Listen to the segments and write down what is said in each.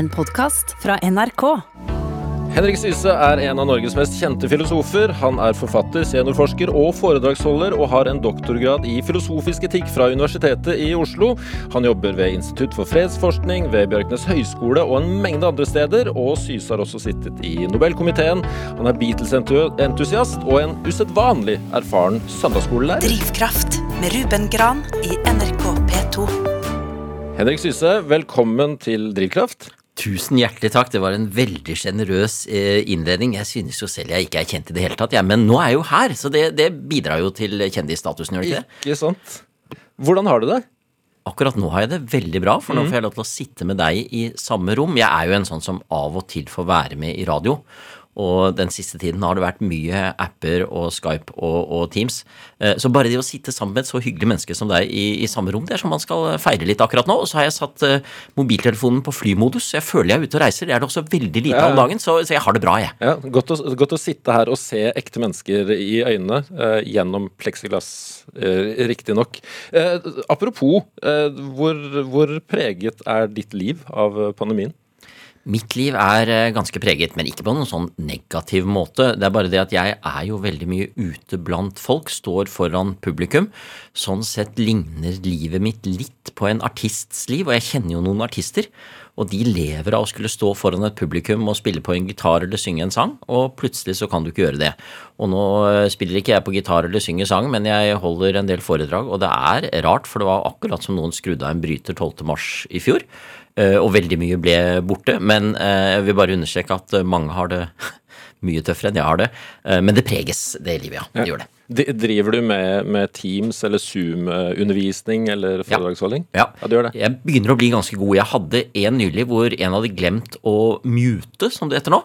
En podkast fra NRK. Henrik Syse er en av Norges mest kjente filosofer. Han er forfatter, seniorforsker og foredragsholder, og har en doktorgrad i filosofisk etikk fra Universitetet i Oslo. Han jobber ved Institutt for fredsforskning, ved Bjørknes høgskole og en mengde andre steder. Og Syse har også sittet i Nobelkomiteen. Han er Beatles-entusiast og en usedvanlig erfaren søndagsskolelærer. Drivkraft med Ruben Gran i NRK P2. Henrik Syse, velkommen til Drivkraft. Tusen hjertelig takk. Det var en veldig sjenerøs eh, innledning. Jeg synes jo selv jeg ikke er kjent i det hele tatt, ja, men nå er jeg jo her, så det, det bidrar jo til kjendisstatusen, gjør det ikke det? Ikke sant? Hvordan har du det? Akkurat nå har jeg det veldig bra, for nå får jeg lov til å sitte med deg i samme rom. Jeg er jo en sånn som av og til får være med i radio. Og den siste tiden har det vært mye apper og Skype og, og Teams. Eh, Så bare det å sitte sammen med et så hyggelig menneske som deg i, i samme rom, det er som man skal feire litt akkurat nå. Og så har jeg satt eh, mobiltelefonen på flymodus. Jeg føler jeg er ute og reiser. Det er det også veldig lite Ja, om dagen, så, så jeg har det bra, jeg. Ja, godt å, godt å sitte her og se ekte mennesker i øynene eh, gjennom pleksiglass, eh, riktignok. Eh, apropos, eh, hvor, hvor preget er ditt liv av pandemien? Mitt liv er eh, ganske preget, men ikke på noen sånn negativ måte. Det er bare det at jeg er jo veldig mye ute blant folk, står foran publikum. Sånn sett ligner livet mitt litt på en artists liv, og jeg kjenner jo noen artister. Og de lever av å skulle stå foran et publikum og spille på en gitar eller synge en sang, og plutselig så kan du ikke gjøre det. Og nå eh, spiller ikke jeg på gitar eller synger sang, men jeg holder en del foredrag, og det er rart, for det var akkurat som noen skrudde av en bryter 12. mars i fjor. Eh, og veldig mye ble borte. Men eh, jeg vil bare understreke at eh, mange har det mye tøffere enn jeg har det. Men det preges, det livet, ja. Det gjør det. Driver du med, med Teams eller Zoom-undervisning eller foredragsholdning? Ja. du gjør det. Jeg begynner å bli ganske god. Jeg hadde en nylig hvor en hadde glemt å mute, som det heter nå.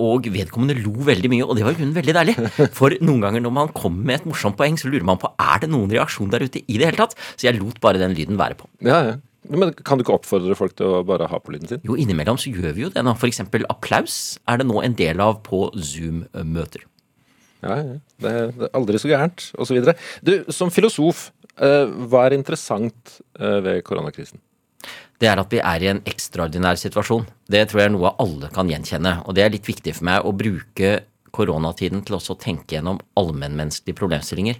Og vedkommende lo veldig mye, og det var i grunnen veldig deilig. For noen ganger når man kommer med et morsomt poeng, så lurer man på er det noen reaksjon der ute i det hele tatt. Så jeg lot bare den lyden være på. Ja, ja. Men kan du ikke oppfordre folk til å bare ha på lyden sin? Jo, innimellom så gjør vi jo det nå. Eksempel applaus er det nå en del av på Zoom-møter. Ja, ja. Det, er- er aldri så gærent, osv. Du, som filosof, eh, hva er interessant eh, ved koronakrisen? det er at vi er i en ekstraordinær situasjon. Det tror jeg er noe alle kan gjenkjenne. Og det er litt viktig for meg å bruke koronatiden til også å tenke gjennom allmennmenneskelige problemstillinger.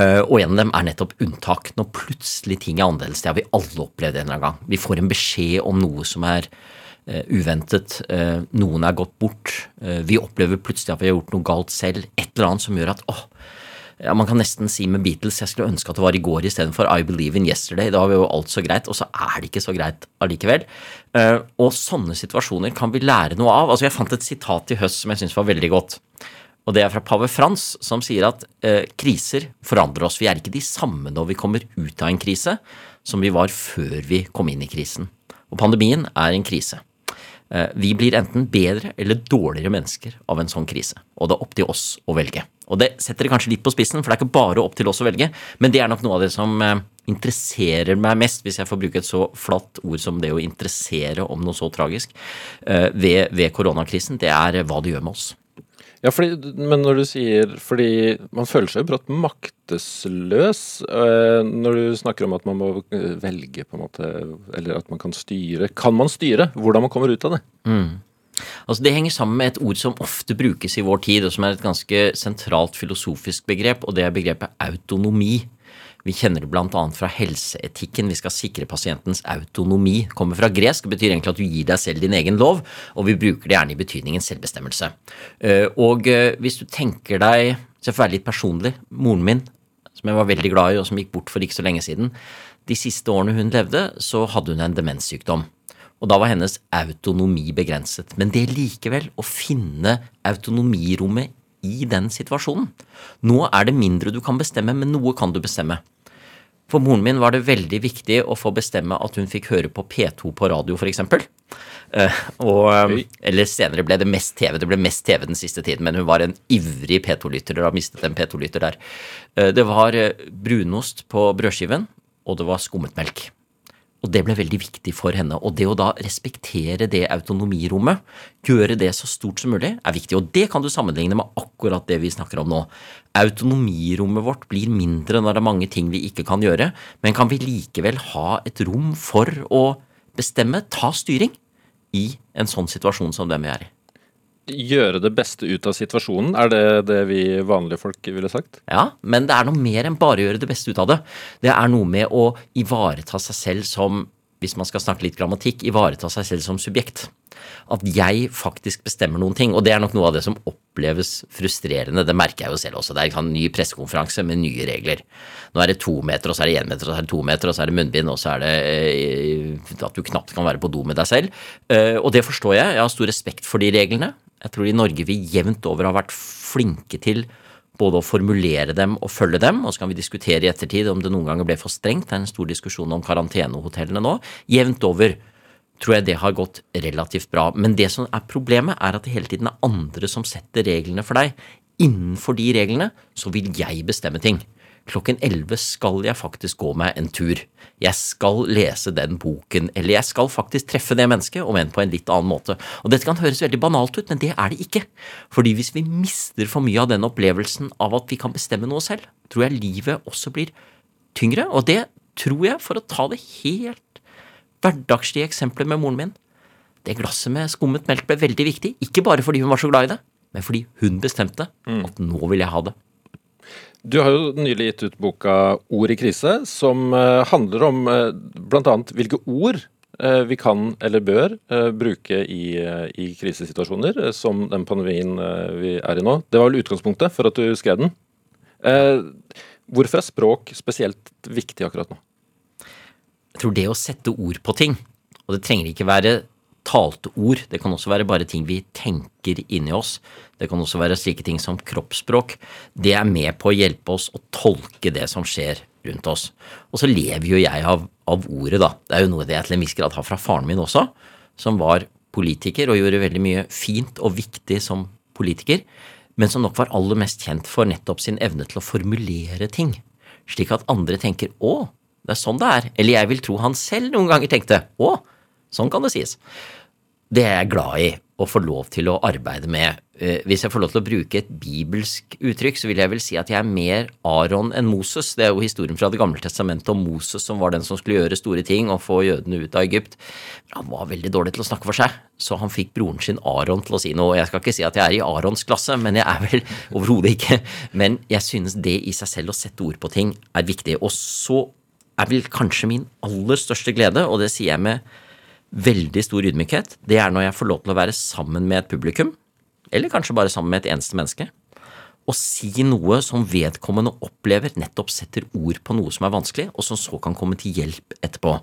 Eh, Og en av dem er nettopp unntak. Når plutselig ting er annerledes. Det har vi alle opplevd en eller annen gang. Vi får en beskjed om noe som er eh, uventet. Eh, noen er gått bort. Vi opplever plutselig at vi har gjort noe galt selv. Et eller annet som gjør at åh, ja, Man kan nesten si med Beatles jeg skulle ønske at det var i går istedenfor I Believe in Yesterday. Da var jo alt så greit, og så er det ikke så greit allikevel. Eh, og sånne situasjoner kan vi lære noe av. Altså Jeg fant et sitat i høst som jeg syns var veldig godt. Og det er fra pave Frans, som sier at eh, kriser forandrer oss. Vi er ikke de samme når vi kommer ut av en krise, som vi var før vi kom inn i krisen. Og pandemien er en krise. Eh, Vi blir enten bedre eller dårligere mennesker av en sånn krise, og det er opp til oss å velge. Og det setter det kanskje litt på spissen, for det er ikke bare opp til oss å velge, men det er nok noe av det som eh, interesserer meg mest, hvis jeg får bruke et så flatt ord som det å interessere om noe så tragisk, eh, ved, ved koronakrisen, det er hva det gjør med oss. Ja, fordi, men når du sier Fordi man føler seg jo brått maktesløs eh, når du snakker om at man må eh, velge, på en måte, eller at man kan styre. Kan man styre hvordan man kommer ut av det? Altså Det henger sammen med et ord som ofte brukes i vår tid, og som er et ganske sentralt filosofisk begrep, og det er begrepet autonomi. Vi kjenner det bl.a. fra helseetikken. Vi skal sikre pasientens autonomi. Kommer fra gresk, betyr egentlig at du gir deg selv din egen lov, og vi bruker det gjerne i betydningen selvbestemmelse. Eh, Og eh, hvis du tenker deg, så jeg får være litt personlig, moren min, som jeg var veldig glad i, og som gikk bort for ikke så lenge siden, de siste årene hun levde, så hadde hun en demenssykdom. Og da var hennes autonomi begrenset. Men det likevel, å finne autonomirommet i den situasjonen. Nå er det mindre du kan bestemme, men noe kan du bestemme. For moren min var det veldig viktig å få bestemme at hun fikk høre på P2 på radio, f.eks. Uh, og, eh, eller senere ble det mest TV. Det ble mest TV den siste tiden, men hun var en ivrig P2-lytter. Dere har mistet en P2-lytter der. Eh, det var eh, brunost på brødskiven, og det var skummet melk. Og det ble veldig viktig for henne. Og det å da respektere det autonomirommet, gjøre det så stort som mulig, er viktig. Og det kan du sammenligne med akkurat det vi snakker om nå. Autonomirommet vårt blir mindre når det er mange ting vi ikke kan gjøre, men kan vi likevel ha et rom for å bestemme, ta styring? i en sånn situasjon som den vi er i. Gjøre det beste ut av situasjonen, er det det vi vanlige folk ville sagt? Ja, men det er noe mer enn bare gjøre det beste ut av det. Det er noe med å ivareta seg selv som, hvis man skal snakke litt grammatikk, ivareta seg selv som subjekt. At jeg faktisk bestemmer noen ting. Og det er nok noe av det som oppleves frustrerende. Det merker jeg jo selv også. Det er en ny pressekonferanse med nye regler. Nå er det to meter, og så er det én meter, og så er det to meter, og så er det munnbind, og så er det eh, at du knapt kan være på do med deg selv. Eh, og det forstår jeg. Jeg har stor respekt for de reglene. Jeg tror i Norge vi jevnt over har vært flinke til både å formulere dem og følge dem, og så kan vi diskutere i ettertid om det noen ganger ble for strengt. Det er en stor diskusjon om karantenehotellene nå. Jevnt over tror jeg det har gått relativt bra. Men det som er problemet, er at det hele tiden er andre som setter reglene for deg. Innenfor de reglene så vil jeg bestemme ting. Klokken 11 skal jeg faktisk gå meg en tur. Jeg skal lese den boken, eller jeg skal faktisk treffe det mennesket, om enn på en litt annen måte. Og Dette kan høres veldig banalt ut, men det er det ikke. Fordi hvis vi mister for mye av den opplevelsen av at vi kan bestemme noe selv, tror jeg livet også blir tyngre. Og det tror jeg, for å ta det helt hverdagslige eksempelet med moren min Det glasset med skummet melk ble veldig viktig, ikke bare fordi hun var så glad i det, men fordi hun bestemte at nå vil jeg ha det. Du har jo nylig gitt ut boka Ord i krise, som eh, handler om uh, bl.a. hvilke ord eh, vi kan eller bør bruke i, i krisesituasjoner, som den pandemien vi er i nå. Det var vel utgangspunktet for at du skrev den. Hvorfor er språk spesielt viktig akkurat nå? Jeg tror det å sette ord på ting, og det trenger ikke være talte ord, det kan også være bare ting vi tenker inni oss, det kan også være slike ting som kroppsspråk, det er med på å hjelpe oss å tolke det som skjer rundt oss. Og så lever jo jeg av, av ordet, da. Det er jo noe det jeg til en viss grad har fra faren min også, som var politiker og gjorde veldig mye fint og viktig som politiker, men som nok var aller mest kjent for nettopp sin evne til å formulere ting, slik at andre tenker 'å, det er sånn det er', eller jeg vil tro han selv noen ganger tenkte 'å, Sånn kan det sies. Det er jeg glad i å få lov til å arbeide med. Eh, hvis jeg får lov til å bruke et bibelsk uttrykk, så vil jeg vel si at jeg er mer Aron enn Moses. Det er jo historien fra Det gamle testamentet om Moses som var den som skulle gjøre store ting og få jødene ut av Egypt. Han var veldig dårlig til å snakke for seg, så han fikk broren sin Aron til å si noe. Jeg skal ikke si at jeg er i Arons klasse, men jeg er vel overhodet ikke. Men jeg synes det i seg selv å sette ord på ting er viktig. Og så er vel kanskje min aller største glede, og det sier jeg med veldig stor ydmykhet, det er når jeg får lov til å være sammen med et publikum, eller kanskje bare sammen med et eneste menneske, og si noe som vedkommende opplever, nettopp setter ord på noe som er vanskelig, og som så kan komme til hjelp etterpå.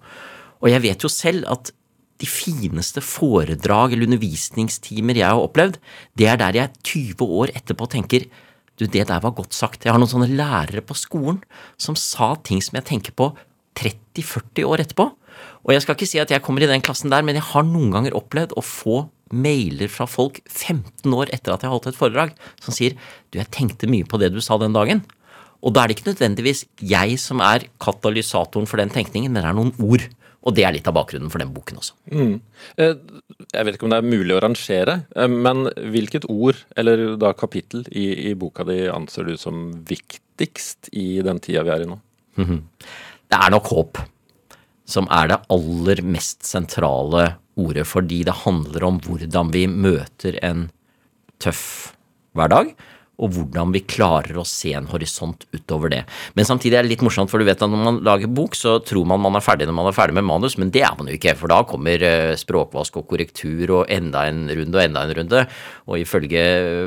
Og jeg vet jo selv at de fineste foredrag eller undervisningstimer jeg har opplevd, det er der jeg 20 år etterpå tenker du, det der var godt sagt. Jeg har noen sånne lærere på skolen som sa ting som jeg tenker på 30-40 år etterpå. Og jeg skal ikke si at jeg kommer i den klassen der, men jeg har noen ganger opplevd å få mailer fra folk 15 år etter at jeg har holdt et foredrag, som sier du, jeg tenkte mye på det du sa den dagen. Og da er det ikke nødvendigvis jeg som er katalysatoren for den tenkningen, men det er noen ord. Og det er litt av bakgrunnen for den boken også. Mm. Eh, jeg vet ikke om det er mulig å rangere, eh, men hvilket ord, eller da kapittel, i, i boka di anser du som viktigst i den tida vi er i nå? Det er nok håp som er det aller mest sentrale ordet, fordi det handler om hvordan vi møter en tøff hverdag, og hvordan vi klarer å se en horisont utover det. Men samtidig er det litt morsomt, for du vet at når man lager bok, så tror man man er ferdig når man er ferdig med manus, men det er man jo ikke, for da kommer eh, språkvask og korrektur og enda en runde og enda en runde. Og ifølge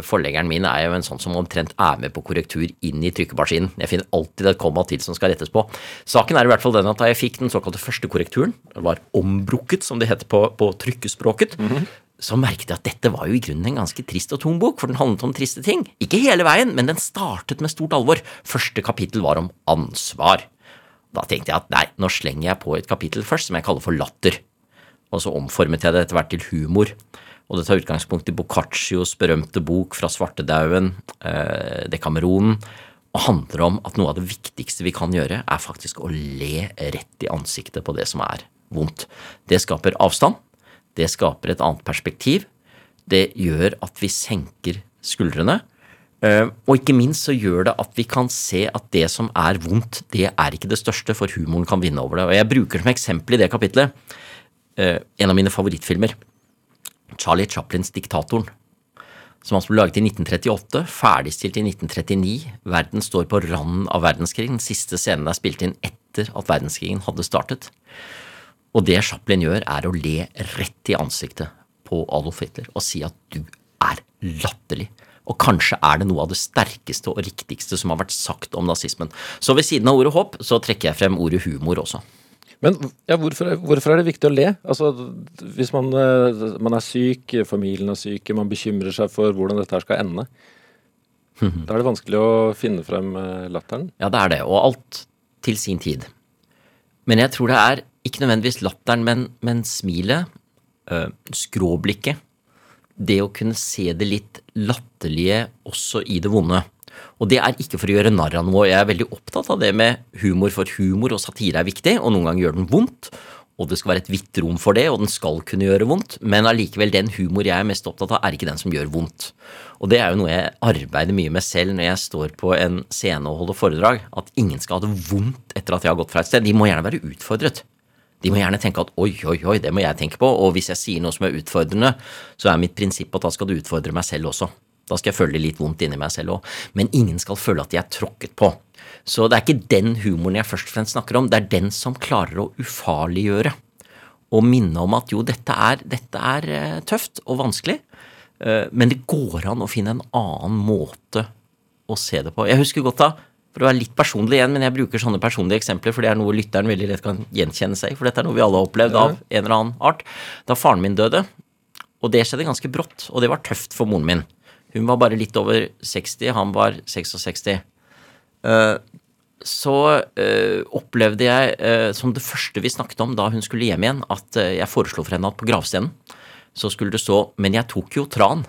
forleggeren min er jeg jo en sånn som omtrent er med på korrektur inn i trykkemaskinen. Jeg finner alltid et komma til som skal rettes på. Saken er i hvert fall den at da jeg fikk den såkalte første korrekturen, det var ombrukket, som det heter på, på trykkespråket, mm -hmm så merket jeg at dette var jo i grunnen en ganske trist og tung bok, for den handlet om triste ting. Ikke hele veien, men den startet med stort alvor. Første kapittel var om ansvar. Da tenkte jeg at nei, nå slenger jeg på et kapittel først som jeg kaller for latter. Og så omformet jeg det etter hvert til humor. Og det tar utgangspunkt i Boccaccios berømte bok fra svartedauden, eh, Dekameronen, og handler om at noe av det viktigste vi kan gjøre, er faktisk å le rett i ansiktet på det som er vondt. Det skaper avstand det skaper et annet perspektiv. Det gjør at vi senker skuldrene. Eh, og ikke minst så gjør det at vi kan se at det som er vondt, det er ikke det største, for humoren kan vinne over det. Og jeg bruker som eksempel i det kapitlet eh, en av mine favorittfilmer. Charlie Chaplins Diktatoren. Som han ble laget i 1938, ferdigstilt i 1939. Verden står på randen av verdenskrigen. Den siste scenen er spilt inn etter at verdenskrigen hadde startet. Og det Chaplin gjør, er å le rett i ansiktet på Adolf Hitler og si at du er latterlig. Og kanskje er det noe av det sterkeste og riktigste som har vært sagt om nazismen. Så ved siden av ordet håp, så trekker jeg frem ordet humor også. Men ja, hvorfor, hvorfor, er det viktig å le? Altså, Hvis man, eh, man, er syk, familien er syk, man bekymrer seg for hvordan dette her skal ende. Da er det vanskelig å finne frem eh, latteren. Ja, det er det. Og alt til sin tid. Men jeg tror det er ikke nødvendigvis latteren, men, men smilet, øh, skråblikket, det å kunne se det litt latterlige også i det vonde. Og det er ikke for å gjøre narr av noe. Jeg er veldig opptatt av det med humor, for humor og satire er viktig, og noen ganger gjør den vondt. Og det skal være et vidt rom for det, og den skal kunne gjøre vondt. Men allikevel, den humor jeg er mest opptatt av, er ikke den som gjør vondt. Og det er jo noe jeg arbeider mye med selv når jeg står på en scene og holder foredrag. At ingen skal ha det vondt etter at jeg har gått fra et sted. De må gjerne være utfordret. De må gjerne tenke at oi, oi, oi, det må jeg tenke på. Og hvis jeg sier noe som er utfordrende, så er mitt prinsipp at da skal du utfordre meg selv også. Da skal jeg føle litt vondt inni meg selv òg. Men ingen skal føle at de er tråkket på. Så det er ikke den humoren jeg først og fremst snakker om, det er den som klarer å ufarliggjøre. Og minne om at jo, dette er, dette er eh, tøft og vanskelig, eh, men det går an å finne en annen måte å se det på. Jeg husker godt da for å være litt personlig igjen, men jeg bruker sånne personlige eksempler, for det er noe lytteren veldig lett kan gjenkjenne seg For dette er noe vi alle har opplevd av en eller annen art. Da faren min døde, og det skjedde ganske brått, og det var tøft for moren min. Hun var bare litt over 60, han var 66. Så øh, opplevde jeg, øh, som det første vi snakket om da hun skulle hjem igjen, at øh, jeg foreslo for henne at på gravstenen så skulle det stå 'Men jeg tok jo tran'.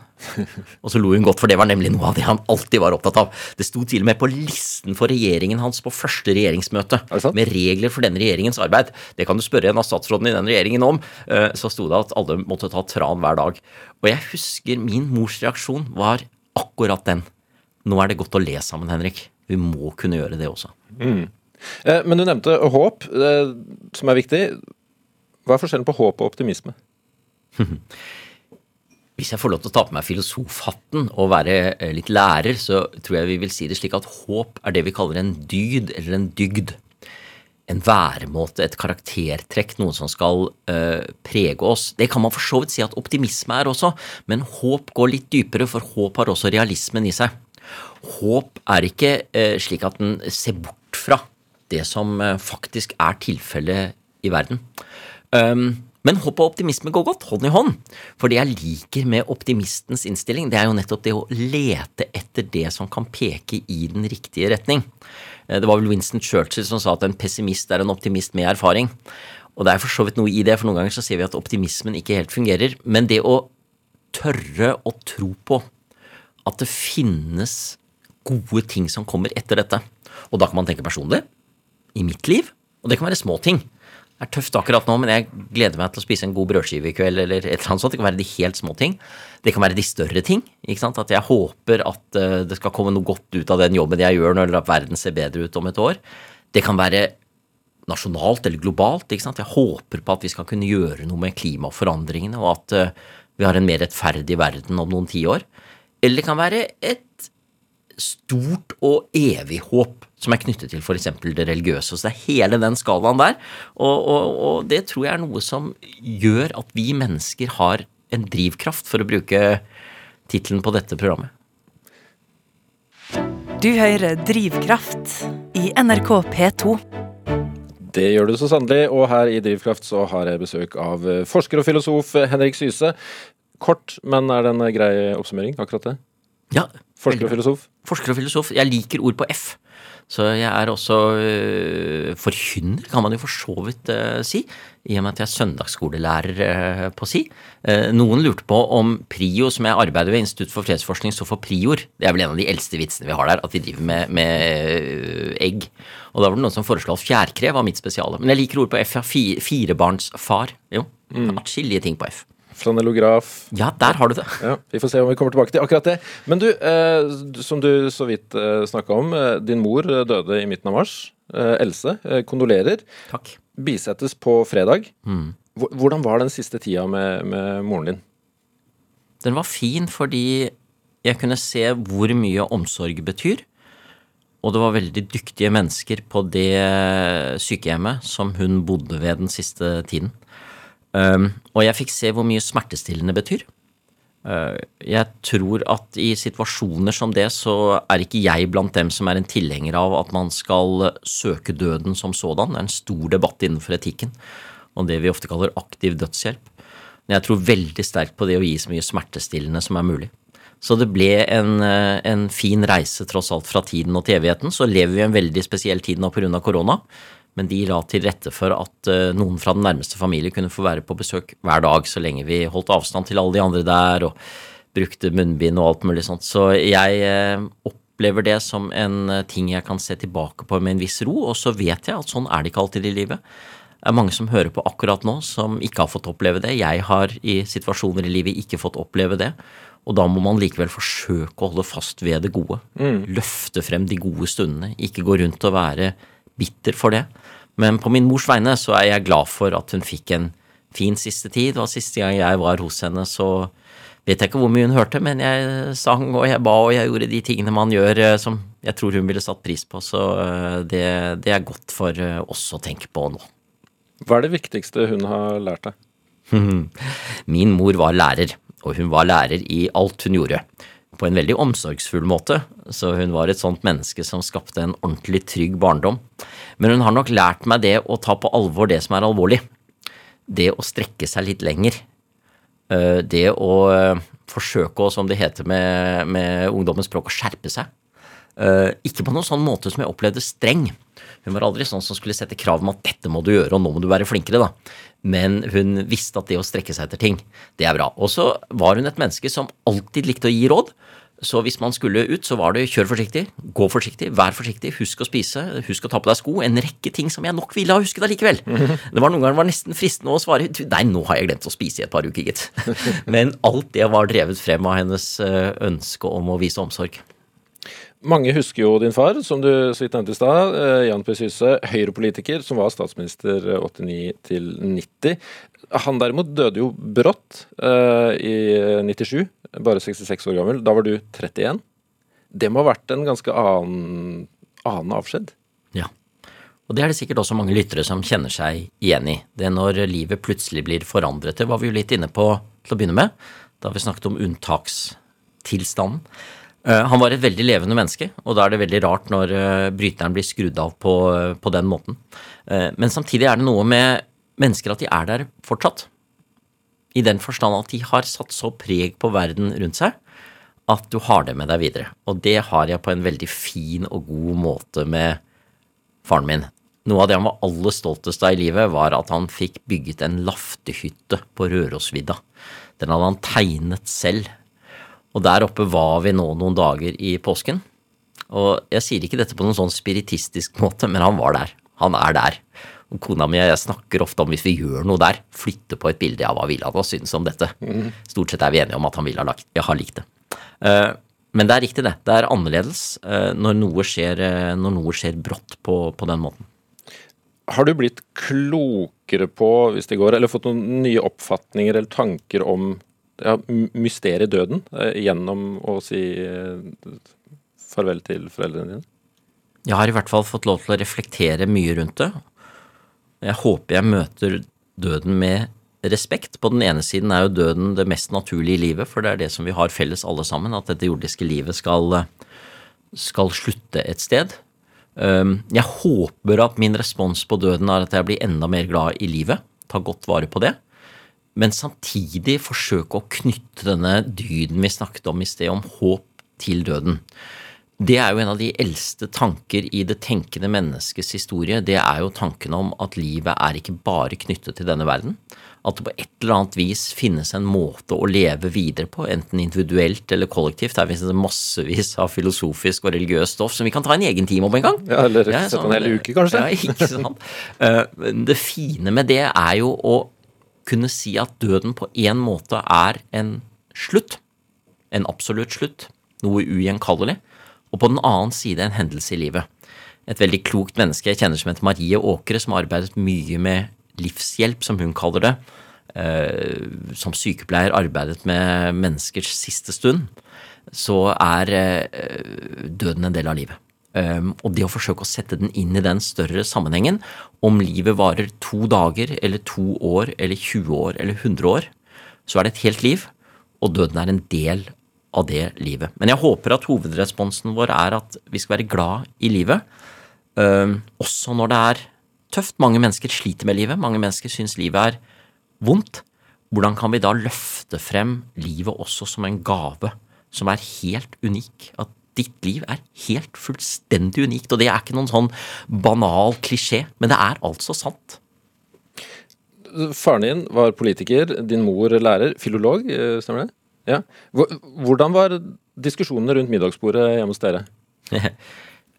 og så lo hun godt, for det var nemlig noe av det han alltid var opptatt av. Det sto til og med på listen for regjeringen hans på første regjeringsmøte, med regler for denne regjeringens arbeid. Det kan du spørre en av statsrådene i den regjeringen om. Så sto det at alle måtte ta tran hver dag. Og jeg husker min mors reaksjon var akkurat den. Nå er det godt å le sammen, Henrik. Vi må kunne gjøre det også. Mm. Eh, men du nevnte håp, eh, som er viktig. Hva er forskjellen på håp og optimisme? Hvis jeg får lov til å ta på meg filosofhatten og være eh, litt lærer, så tror jeg vi vil si det slik at håp er det vi kaller en dyd eller en dygd. En væremåte, et karaktertrekk, noe som skal uh, prege oss. Det kan man for så vidt si at optimisme er også, men håp går litt dypere, for håp har også realismen i seg. Håp er ikke uh, slik at den ser bort fra det som uh, faktisk er tilfellet i verden. Um, men håp og optimisme går godt hånd i hånd. For det jeg liker med optimistens innstilling, det er jo nettopp det å lete etter det som kan peke i den riktige retning. Eh, det var vel Winston Churchill som sa at en pessimist er en optimist med erfaring. Og det er for så vidt noe i det, for noen ganger så ser vi at optimismen ikke helt fungerer. Men det å tørre å tro på at det finnes gode ting som kommer etter dette. Og da kan man tenke personlig, i mitt liv, og det kan være små ting Det er tøft akkurat nå, men jeg gleder meg til å spise en god brødskive i kveld, eller et eller annet sånt. Det kan være de helt små ting. Det kan være de større ting. ikke sant? At jeg håper at uh, det skal komme noe godt ut av den jobben jeg gjør, at verden ser bedre ut om et år. Det kan være nasjonalt eller globalt. ikke sant? Jeg håper på at vi skal kunne gjøre noe med klimaforandringene, og at uh, vi har en mer rettferdig verden om noen tiår. Eller det kan være et stort og evig håp som er knyttet til f.eks. det religiøse. Så det er hele den skalaen der. Og, og, og, det tror jeg er noe som gjør at vi mennesker har en drivkraft, for å bruke tittelen på dette programmet. Du hører Drivkraft i NRK P2. Det gjør du så sannelig, og her i Drivkraft så har jeg besøk av forsker og filosof Henrik Syse. Kort, men er det en grei oppsummering, akkurat det? Ja. Forsker og filosof? Forsker og filosof. Jeg liker ord på F. Så jeg er også uh, forkynner, kan man jo for så vidt uh, si, i og med at jeg er søndagsskolelærer uh, på si. noen lurte på om PRIO, som jeg arbeider ved Institutt for fredsforskning, står for prior. Det er vel en av de eldste vitsene vi har der, at vi driver med, med egg. Og da var det noen som foreslo at fjærkre var mitt spesiale. Men jeg liker ord på F, ja. Firebarnsfar. Jo. Mm. Atskillige ting på F. Flanellograf. Ja, der har du det. Ja, Vi får se om vi kommer tilbake til akkurat det. Men du, eh, som du så vidt eh, snakka om, eh, din mor eh, døde i midten av mars. Eh, Else, eh, kondolerer. Takk. Bisettes på fredag. Mm. Hvordan var den siste tida med, med moren din? Den var fin fordi jeg kunne se hvor mye omsorg betyr. Og det var veldig dyktige mennesker på det sykehjemmet som hun bodde ved den siste tiden. Um, og jeg fikk se hvor mye smertestillende betyr. Uh, jeg tror at i situasjoner som det, så er ikke jeg blant dem som er en tilhenger av at man skal søke døden som sådan. Det er en stor debatt innenfor etikken om det vi ofte kaller aktiv dødshjelp. Men jeg tror veldig sterkt på det å gi så mye smertestillende som er mulig. Så det ble en, uh, en fin reise tross alt fra tiden og til evigheten. Så lever vi i en veldig spesiell tid nå pga. korona. Men de la til rette for at uh, noen fra den nærmeste familie kunne få være på besøk hver dag, så lenge vi holdt avstand til alle de andre der og brukte munnbind og alt mulig sånt. Så jeg uh, opplever det som en uh, ting jeg kan se tilbake på med en viss ro, og så vet jeg at sånn er det ikke alltid i livet. Det er mange som hører på akkurat nå, som ikke har fått oppleve det. Jeg har i situasjoner i livet ikke fått oppleve det. Og da må man likevel forsøke å holde fast ved det gode. Mm. Løfte frem de gode stundene. Ikke gå rundt og være bitter for det. Men på min mors vegne så er jeg glad for at hun fikk en fin siste tid. Og siste gang jeg var hos henne, så vet jeg ikke hvor mye hun hørte, men jeg sang og jeg ba og jeg gjorde de tingene man gjør eh, som jeg tror hun ville satt pris på. Så eh, det, det er godt for eh, oss å tenke på nå. Hva er det viktigste hun har lært deg? Min mor var lærer, og hun var lærer i alt hun gjorde på en veldig omsorgsfull måte, så hun var et sånt menneske som skapte en ordentlig trygg barndom. Men hun har nok lært meg det å ta på alvor det som er alvorlig. Det å strekke seg litt lenger. Eh, det å eh, forsøke å, som det heter med, med ungdommens språk, å skjerpe seg. Eh, ikke på noen sånn måte som jeg opplevde streng. Hun var aldri sånn som skulle sette krav om at dette må du gjøre, og nå må du være flinkere, da. Men hun visste at det å strekke seg etter ting, det er bra. Og så var hun et menneske som alltid likte å gi råd. Så hvis man skulle ut, så var det kjør forsiktig, gå forsiktig, vær forsiktig, husk å spise, husk å ta på deg sko. En rekke ting som jeg nok ville ha husket allikevel. Det var noen ganger var nesten fristende å svare nei, nå har jeg glemt å spise i et par uker, gitt. Men alt det var drevet frem av hennes ønske om å vise omsorg. Mange husker jo din far, som du så vidt nevnte i stad. Eh, Jan P. Syse, høyrepolitiker som var statsminister 89 til 90. Han derimot døde jo brått uh, i 97 bare 66 år gammel. Da var du 31. Det må ha vært en ganske annen, annen avskjed? Ja. Og det er det sikkert også mange lyttere som kjenner seg igjen i. Det når livet plutselig blir forandret. Det var vi jo litt inne på til å begynne med, da vi snakket om unntakstilstanden. Eh, han var et veldig levende menneske, og da er det veldig rart når eh, bryteren blir skrudd av på, på den måten. Eh, men samtidig er det noe med mennesker at de er der fortsatt i den forstand at de har satt så preg på verden rundt seg at du har det med deg videre. Og det har jeg på en veldig fin og god måte med faren min. Noe av det han var aller stoltest av i livet, var at han fikk bygget en laftehytte på Rørosvidda. Den hadde han tegnet selv. Og der oppe var vi nå noen dager i påsken. Og jeg sier ikke dette på noen sånn spiritistisk måte, men han var der. Han er der. Og kona mi og jeg snakker ofte om hvis vi gjør noe der, flytte på et bilde av hva ville han ha syntes om dette. Stort sett er vi enige om at han ville ha, lagt, ha likt det. Uh, men det er riktig, det. Det er annerledes uh, når, noe skjer, uh, når, noe skjer, brått på, på, den måten. Har du blitt klokere på, hvis det går, eller fått noen nye oppfatninger eller tanker om ja, mysteriet døden gjennom å si farvel til foreldrene dine? Jeg har i hvert fall fått lov til å reflektere mye rundt det, jeg håper jeg møter døden med respekt. På den ene siden er jo døden det mest naturlige i livet, for det er det som vi har felles alle sammen, at dette jordiske livet skal, skal slutte et sted. Um, jeg håper at min respons på døden er at jeg blir enda mer glad i livet. Ta godt vare på det. Men samtidig forsøke å knytte denne dyden vi snakket om i sted, om håp til døden. Det er jo en av de eldste tanker i det tenkende menneskets historie. Det er jo tanken om at livet er ikke bare knyttet til denne verden. At det på et eller annet vis finnes en måte å leve videre på, enten individuelt eller kollektivt. Der finnes det massevis av filosofisk og religiøst stoff som vi kan ta en egen time om en gang. Ja, Eller sette sånn, en hel uke, kanskje. Ja, ikke sant. Eh, det fine med det er jo å kunne si at døden på en måte er en slutt. En absolutt slutt. Noe ugjenkallelig og på den annen side en hendelse i livet. Et veldig klokt menneske jeg kjenner som heter Marie Åkre, som har arbeidet mye med livshjelp, som hun kaller det. eh, som sykepleier arbeidet med menneskers siste stund, så er eh, døden en del av livet. Um, og det å forsøke å sette den inn i den større sammenhengen, om livet varer to dager eller to år eller 20 år eller 100 år, så er det et helt liv, og døden er en del av det livet. Men jeg håper at hovedresponsen vår er at vi skal være glad i livet, um, også når det er tøft. Mange mennesker sliter med livet, mange mennesker syns livet er vondt. Hvordan kan vi da løfte frem livet også som en gave som er helt unik? At ditt liv er helt fullstendig unikt. Og det er ikke noen sånn banal klisjé, men det er altså sant. Faren din var politiker, din mor lærer, filolog, eh, stemmer det? Ja. Hvordan var diskusjonene rundt middagsbordet hjemme hos dere?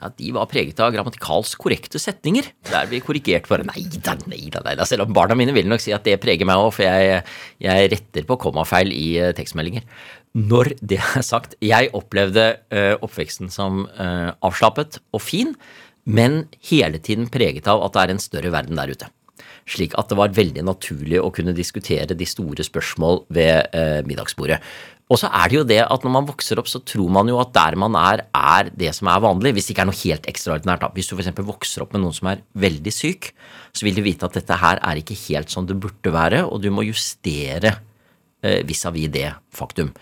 Ja, De var preget av grammatikalsk korrekte setninger. Der vi korrigert bare nei da, nei da, nei da. Selv om barna mine vil nok si at det preger meg òg, for jeg, jeg, retter på kommafeil i uh, tekstmeldinger. Når det er sagt, jeg opplevde uh, oppveksten som uh, avslappet og fin, men hele tiden preget av at det er en større verden der ute. Slik at det var veldig naturlig å kunne diskutere de store spørsmål ved middagsbordet. Og så er det jo det at når man vokser opp, så tror man jo at der man er, er det som er vanlig. Hvis det ikke er noe helt ekstraordinært. Hvis du f.eks. vokser opp med noen som er veldig syk, så vil du vite at dette her er ikke helt som det burde være, og du må justere eh, vis-à-vis -vis det faktum.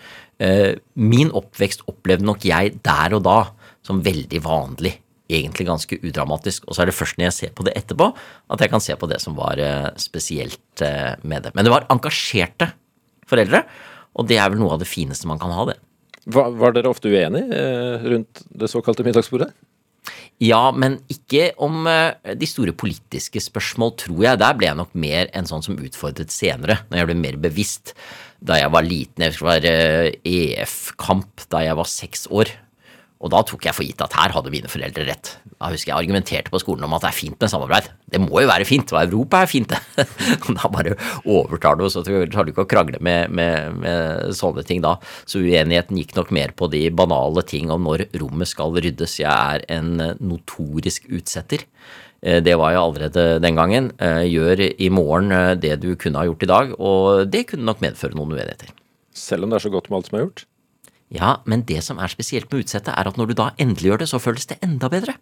Eh, min oppvekst opplevde nok jeg der og da som veldig vanlig. Egentlig ganske udramatisk. Og så er det først når jeg ser på det etterpå, at jeg kan se på det som var eh, spesielt eh, med det. Men det var engasjerte foreldre. Og det er vel noe av det fineste man kan ha, det. Var, var dere ofte uenige eh, rundt det såkalte middagsbordet? Ja, men ikke om eh, de store politiske spørsmål, tror jeg. Der ble jeg nok mer en sånn som utfordret senere, når jeg ble mer bevisst. Da jeg var liten, jeg skulle det var EF-kamp da jeg var seks år. Og da tok jeg for gitt at her hadde mine foreldre rett. Da husker jeg argumenterte på skolen om at det er fint med samarbeid. Det må jo være fint, og Europa er fint, det. da bare overtar du, så tar du ikke å krangle med, med, med, sånne ting da. Så uenigheten gikk nok mer på de banale ting om når rommet skal ryddes. Jeg er en notorisk utsetter. Eh, det var jeg allerede den gangen. Eh, gjør i morgen eh, det du kunne ha gjort i dag, og det kunne nok medføre noen uenigheter. Selv om det er så godt med alt som er gjort? Ja, men det som er spesielt med utsettet, er at når du da endelig gjør det, så føles det enda bedre.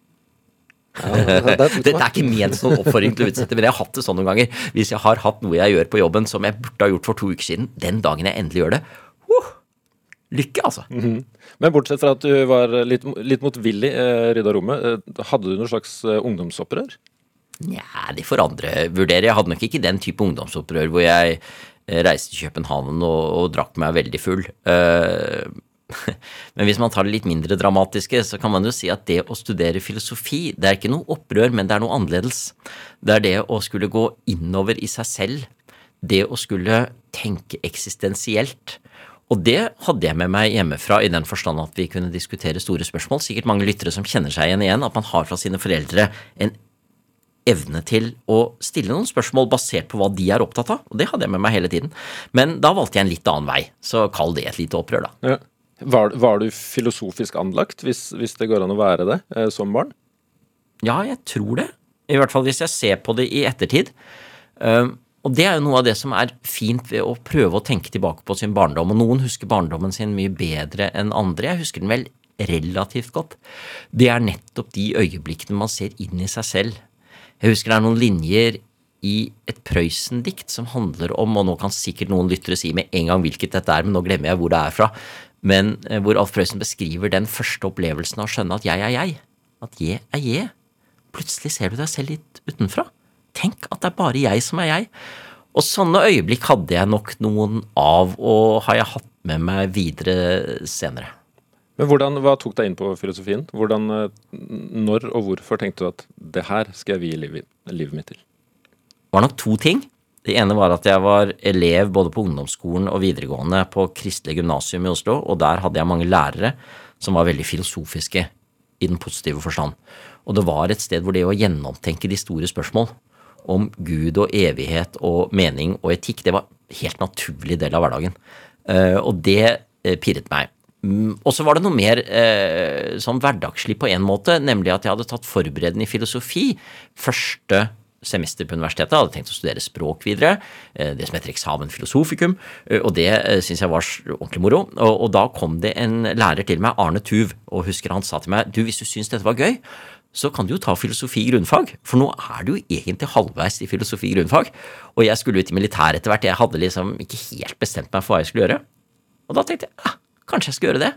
Dette er ikke ment som oppfordring til å utsette, men jeg har hatt det sånn noen ganger. Hvis jeg har hatt noe jeg gjør på jobben som jeg burde ha gjort for to uker siden, den dagen jeg endelig gjør det Lykke, altså. Mm -hmm. Men bortsett fra at du var litt, litt motvillig eh, rydda rommet, eh, hadde du noe slags eh, ungdomsopprør? Nja, det får andre vurdere. Jeg hadde nok ikke den type ungdomsopprør hvor jeg eh, reiste til København og, og drakk meg veldig full. Men hvis man tar det litt mindre dramatiske, så kan man jo si at det å studere filosofi, det er ikke noe opprør, men det er noe annerledes. Det er det å skulle gå innover i seg selv. Det å skulle tenke eksistensielt. Og det hadde jeg med meg hjemmefra i den forstand at vi kunne diskutere store spørsmål. Sikkert mange lyttere som kjenner seg igjen igjen, at man har fra sine foreldre en evne til å stille noen spørsmål basert på hva de er opptatt av. Og det hadde jeg med meg hele tiden. Men da valgte jeg en litt annen vei. Så kall det et lite opprør, da. Ja. Var, var, du filosofisk anlagt, hvis, hvis, det går an å være det, eh, som barn? Ja, jeg tror det. I hvert fall hvis jeg ser på det i ettertid. Um, og det er jo noe av det som er fint ved å prøve å tenke tilbake på sin barndom. Og noen husker barndommen sin mye bedre enn andre. Jeg husker den vel relativt godt. Det er nettopp de øyeblikkene man ser inn i seg selv. Jeg husker det er noen linjer i et Prøysen-dikt som handler om, og nå kan sikkert noen lyttere si med en gang hvilket dette er, men nå glemmer jeg hvor det er fra, men eh, hvor Alf Prøysen beskriver den første opplevelsen av å skjønne at jeg er jeg. At jeg er jeg. Plutselig ser du deg selv litt utenfra. Tenk at det er bare jeg som er jeg. Og sånne øyeblikk hadde jeg nok noen av, og har jeg hatt med meg videre senere. Men hvordan, Hva tok deg inn på filosofien? Hvordan, eh, Når og hvorfor tenkte du at det her skal jeg vie livet, livet mitt til? Det var nok to ting. Det ene var at jeg var elev både på ungdomsskolen og videregående på Kristelig gymnasium i Oslo, og der hadde jeg mange lærere som var veldig filosofiske i den positive forstand. Og det var et sted hvor det å gjennomtenke de store spørsmål om Gud og evighet og mening og etikk, det var helt naturlig del av hverdagen. Eh, og det eh, pirret meg. Mm, og så var det noe mer eh, sånn hverdagslig på en måte, nemlig at jeg hadde tatt forberedende i filosofi første semester på universitetet, Jeg hadde tenkt å studere språk videre. Det som heter eksamen filosofikum. Og det syns jeg var ordentlig moro. Og, og da kom det en lærer til meg, Arne Tuv, og husker han sa til meg du, hvis du syns dette var gøy, så kan du jo ta filosofi grunnfag, for nå er du jo egentlig halvveis i filosofi grunnfag. Og jeg skulle ut i militæret etter hvert, jeg hadde liksom ikke helt bestemt meg for hva jeg skulle gjøre. Og da tenkte jeg ja, kanskje jeg skulle gjøre det.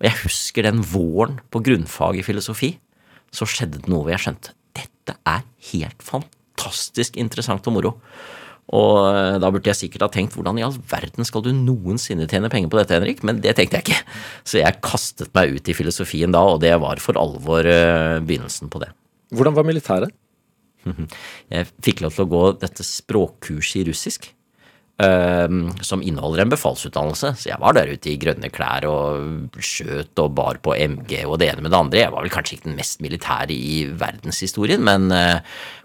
Og jeg husker den våren på grunnfag i filosofi. Så skjedde det noe hvor jeg skjønte dette er helt fantastisk interessant og moro. Og eh, da burde jeg sikkert ha tenkt hvordan i all verden skal du noensinne tjene penger på dette, Henrik? Men det tenkte jeg ikke. Så jeg kastet meg ut i filosofien da, og det var for alvor eh, begynnelsen på det. Hvordan var militæret? Jeg fikk lov til å gå dette språkkurset i russisk. Ehm, som inneholder en befalsutdannelse. Så jeg var der ute i grønne klær og skjøt og bar på MG og det ene med det andre. Jeg var vel kanskje ikke den mest militære i verdenshistorien, men eh,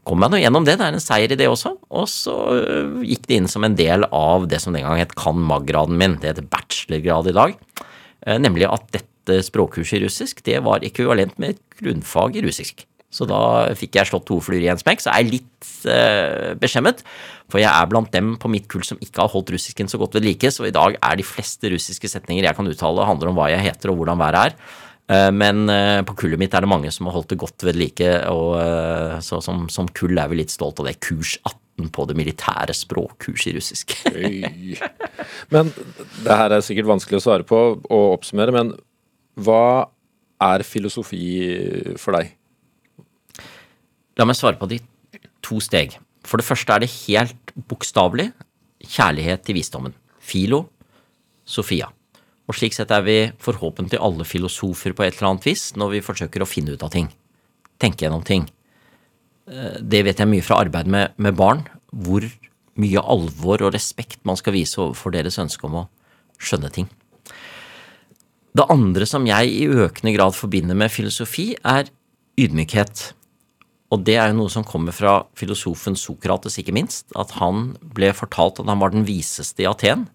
kom meg nå gjennom det. Det er en seier i det også. Og så eh, gikk det inn som en del av det som den gang het cand.mag.-graden min. Det heter bachelorgrad i dag. Eh, nemlig at dette språkkurset i russisk, det var ekvivalent med et grunnfag i russisk. Så da fikk jeg slått to fluer i en smekk. Så er jeg litt eh, beskjemmet, for jeg er blant dem på mitt kull som ikke har holdt russisken så godt ved like, så i dag er de fleste russiske setninger jeg kan uttale, handler om hva jeg heter og hvordan været er. Eh, Men eh, på kullet mitt er det mange som har holdt det godt ved like, og eh, så som, som kull er vi litt stolt av det. Kurs 18 på det militære språkkurset i russisk. Men det her er sikkert vanskelig å svare på og oppsummere, men hva er filosofi for deg? La meg svare på de to steg. For det første er det helt bokstavelig kjærlighet til visdommen. Filo, Sofia. Og slik sett er vi forhåpentlig alle filosofer på et eller annet vis når vi forsøker å finne ut av ting. Tenke gjennom ting. Eh, Det vet jeg mye fra arbeid med, med barn, hvor mye alvor og respekt man skal vise overfor deres ønske om å skjønne ting. Det andre som jeg i økende grad forbinder med filosofi, er ydmykhet. Og det er jo noe som kommer fra filosofen Sokrates, ikke minst. At han ble fortalt at han var den viseste i Aten,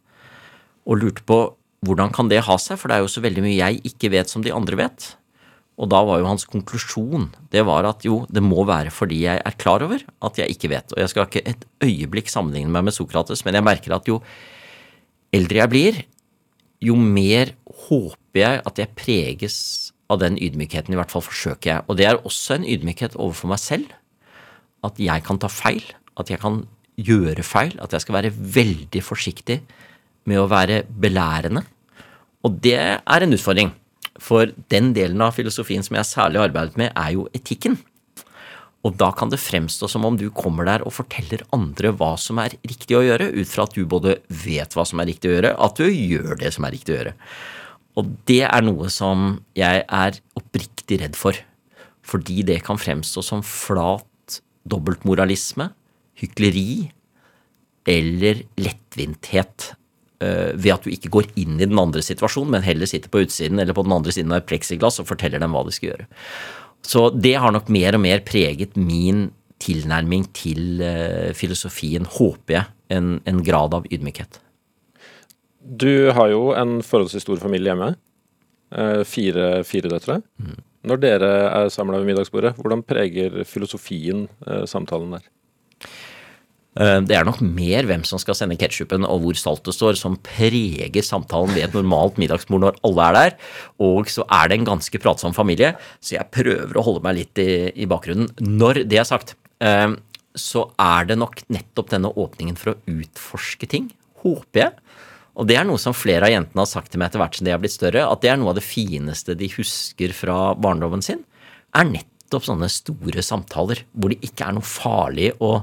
og lurte på hvordan kan det ha seg, for det er jo så veldig mye jeg ikke vet som de andre vet. Og da var jo hans konklusjon det var at jo, det må være fordi jeg er klar over at jeg ikke vet. Og jeg skal ikke et øyeblikk sammenligne meg med Sokrates, men jeg merker at jo eldre jeg blir, jo mer håper jeg at jeg preges av den ydmykheten, i hvert fall forsøker jeg. Og det er også en ydmykhet overfor meg selv. At jeg kan ta feil, at jeg kan gjøre feil, at jeg skal være veldig forsiktig med å være belærende. Og det er en utfordring. For den delen av filosofien som jeg særlig har arbeidet med, er jo etikken. Og da kan det fremstå som om du kommer der og forteller andre hva som er riktig å gjøre, ut fra at du både vet hva som er riktig å gjøre, at du gjør det som er riktig å gjøre. Og det er noe som jeg er oppriktig redd for. Fordi det kan fremstå som flat dobbeltmoralisme, hykleri eller lettvinthet. eh, Ved at du ikke går inn i den andre situasjonen, men heller sitter på utsiden eller på den andre siden av et pleksiglass og forteller dem hva de skal gjøre. Så det har nok mer og mer preget min tilnærming til eh, filosofien, håper jeg, en, en grad av ydmykhet. Du har jo en forholdsvis stor familie hjemme. Eh, Fire, fire døtre. Når dere er samla ved middagsbordet, hvordan preger filosofien eh, samtalen der? Eh, Det er nok mer hvem som skal sende ketsjupen og hvor salt det står, som preger samtalen ved et normalt middagsbord når alle er der. Og så er det en ganske pratsom familie, så jeg prøver å holde meg litt i, i bakgrunnen. Når det er sagt, så er det nok nettopp denne åpningen for å utforske ting, håper jeg. Og det er noe som flere av jentene har sagt til meg etter hvert som de har blitt større, at det er noe av det fineste de husker fra barndommen sin, er nettopp sånne store samtaler hvor det ikke er noe farlig å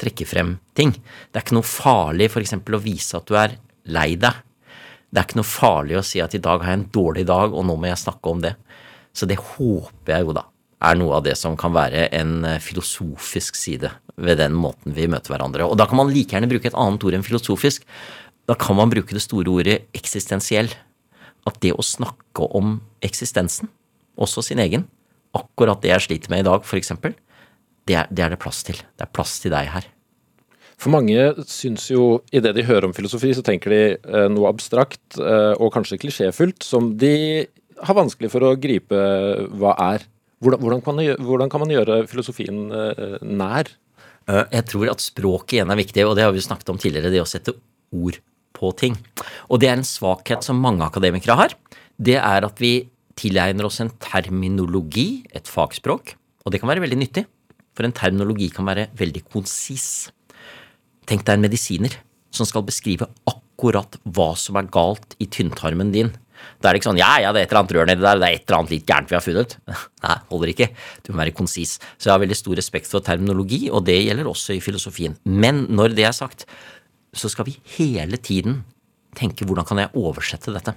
trekke frem ting. Det er ikke noe farlig f.eks. å vise at du er lei deg. Det er ikke noe farlig å si at i dag har jeg en dårlig dag, og nå må jeg snakke om det. Så det håper jeg jo da er noe av det som kan være en eh, filosofisk side ved den måten vi møter hverandre. Og da kan man like gjerne bruke et annet ord enn filosofisk. Da kan man bruke det store ordet eksistensiell. At det å snakke om eksistensen, også sin egen, akkurat det jeg sliter med i dag, f.eks., det, er- det er det plass til. Det er plass til deg her. For mange syns jo, idet de hører om filosofi, så tenker de eh, noe abstrakt eh, og kanskje klisjéfullt som de har vanskelig for å gripe hva er. Hvordan, hvordan, kan, man hvordan kan man gjøre filosofien eh, nær? Eh, Jeg tror at språket igjen er viktig, og det har vi snakket om tidligere, det å sette ord på ting. Og det er en svakhet som mange akademikere har. Det er at vi tilegner oss en terminologi, et fagspråk, og det kan være veldig nyttig, for en terminologi kan være veldig konsis. Tenk deg en medisiner som skal beskrive akkurat hva som er galt i tynntarmen din. Da er det ikke sånn ja, ja, det er et eller annet rør nedi der, det er et eller annet litt gærent vi har funnet. Nei, holder ikke. Du må være konsis. Så jeg har veldig stor respekt for terminologi, og det gjelder også i filosofien. Men når det er sagt, så skal vi hele tiden tenke hvordan kan jeg oversette dette?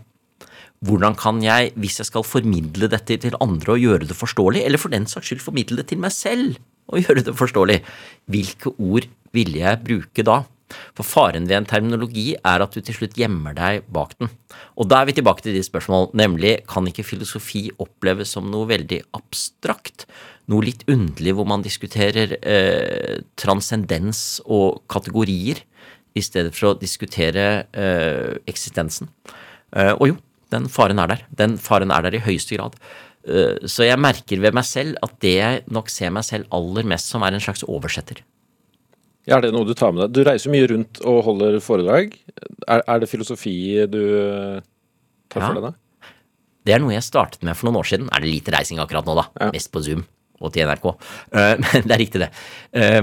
Hvordan kan jeg, hvis jeg skal formidle dette til andre og gjøre det forståelig, eller for den saks skyld formidle det til meg selv og gjøre det forståelig, hvilke ord ville jeg bruke da? For faren ved en terminologi er at du til slutt gjemmer deg bak den. Og da er vi tilbake til de spørsmål, nemlig kan ikke filosofi oppleves som noe veldig abstrakt? Noe litt underlig hvor man diskuterer eh, transcendens og kategorier i stedet for å diskutere eh, eksistensen. Eh, og jo, den faren er der. Den faren er der i høyeste grad. Eh, så jeg merker ved meg selv at det jeg nok ser meg selv aller mest som, er en slags oversetter. Ja, Er det noe du tar med deg? Du reiser mye rundt og holder foredrag. Er, er det filosofi du eh, tar Ja. for deg da? Det er noe jeg startet med for noen år siden. Er det lite reising akkurat nå, da? Ja. Mest på Zoom og til NRK. Eh, Men det er riktig, det. Eh,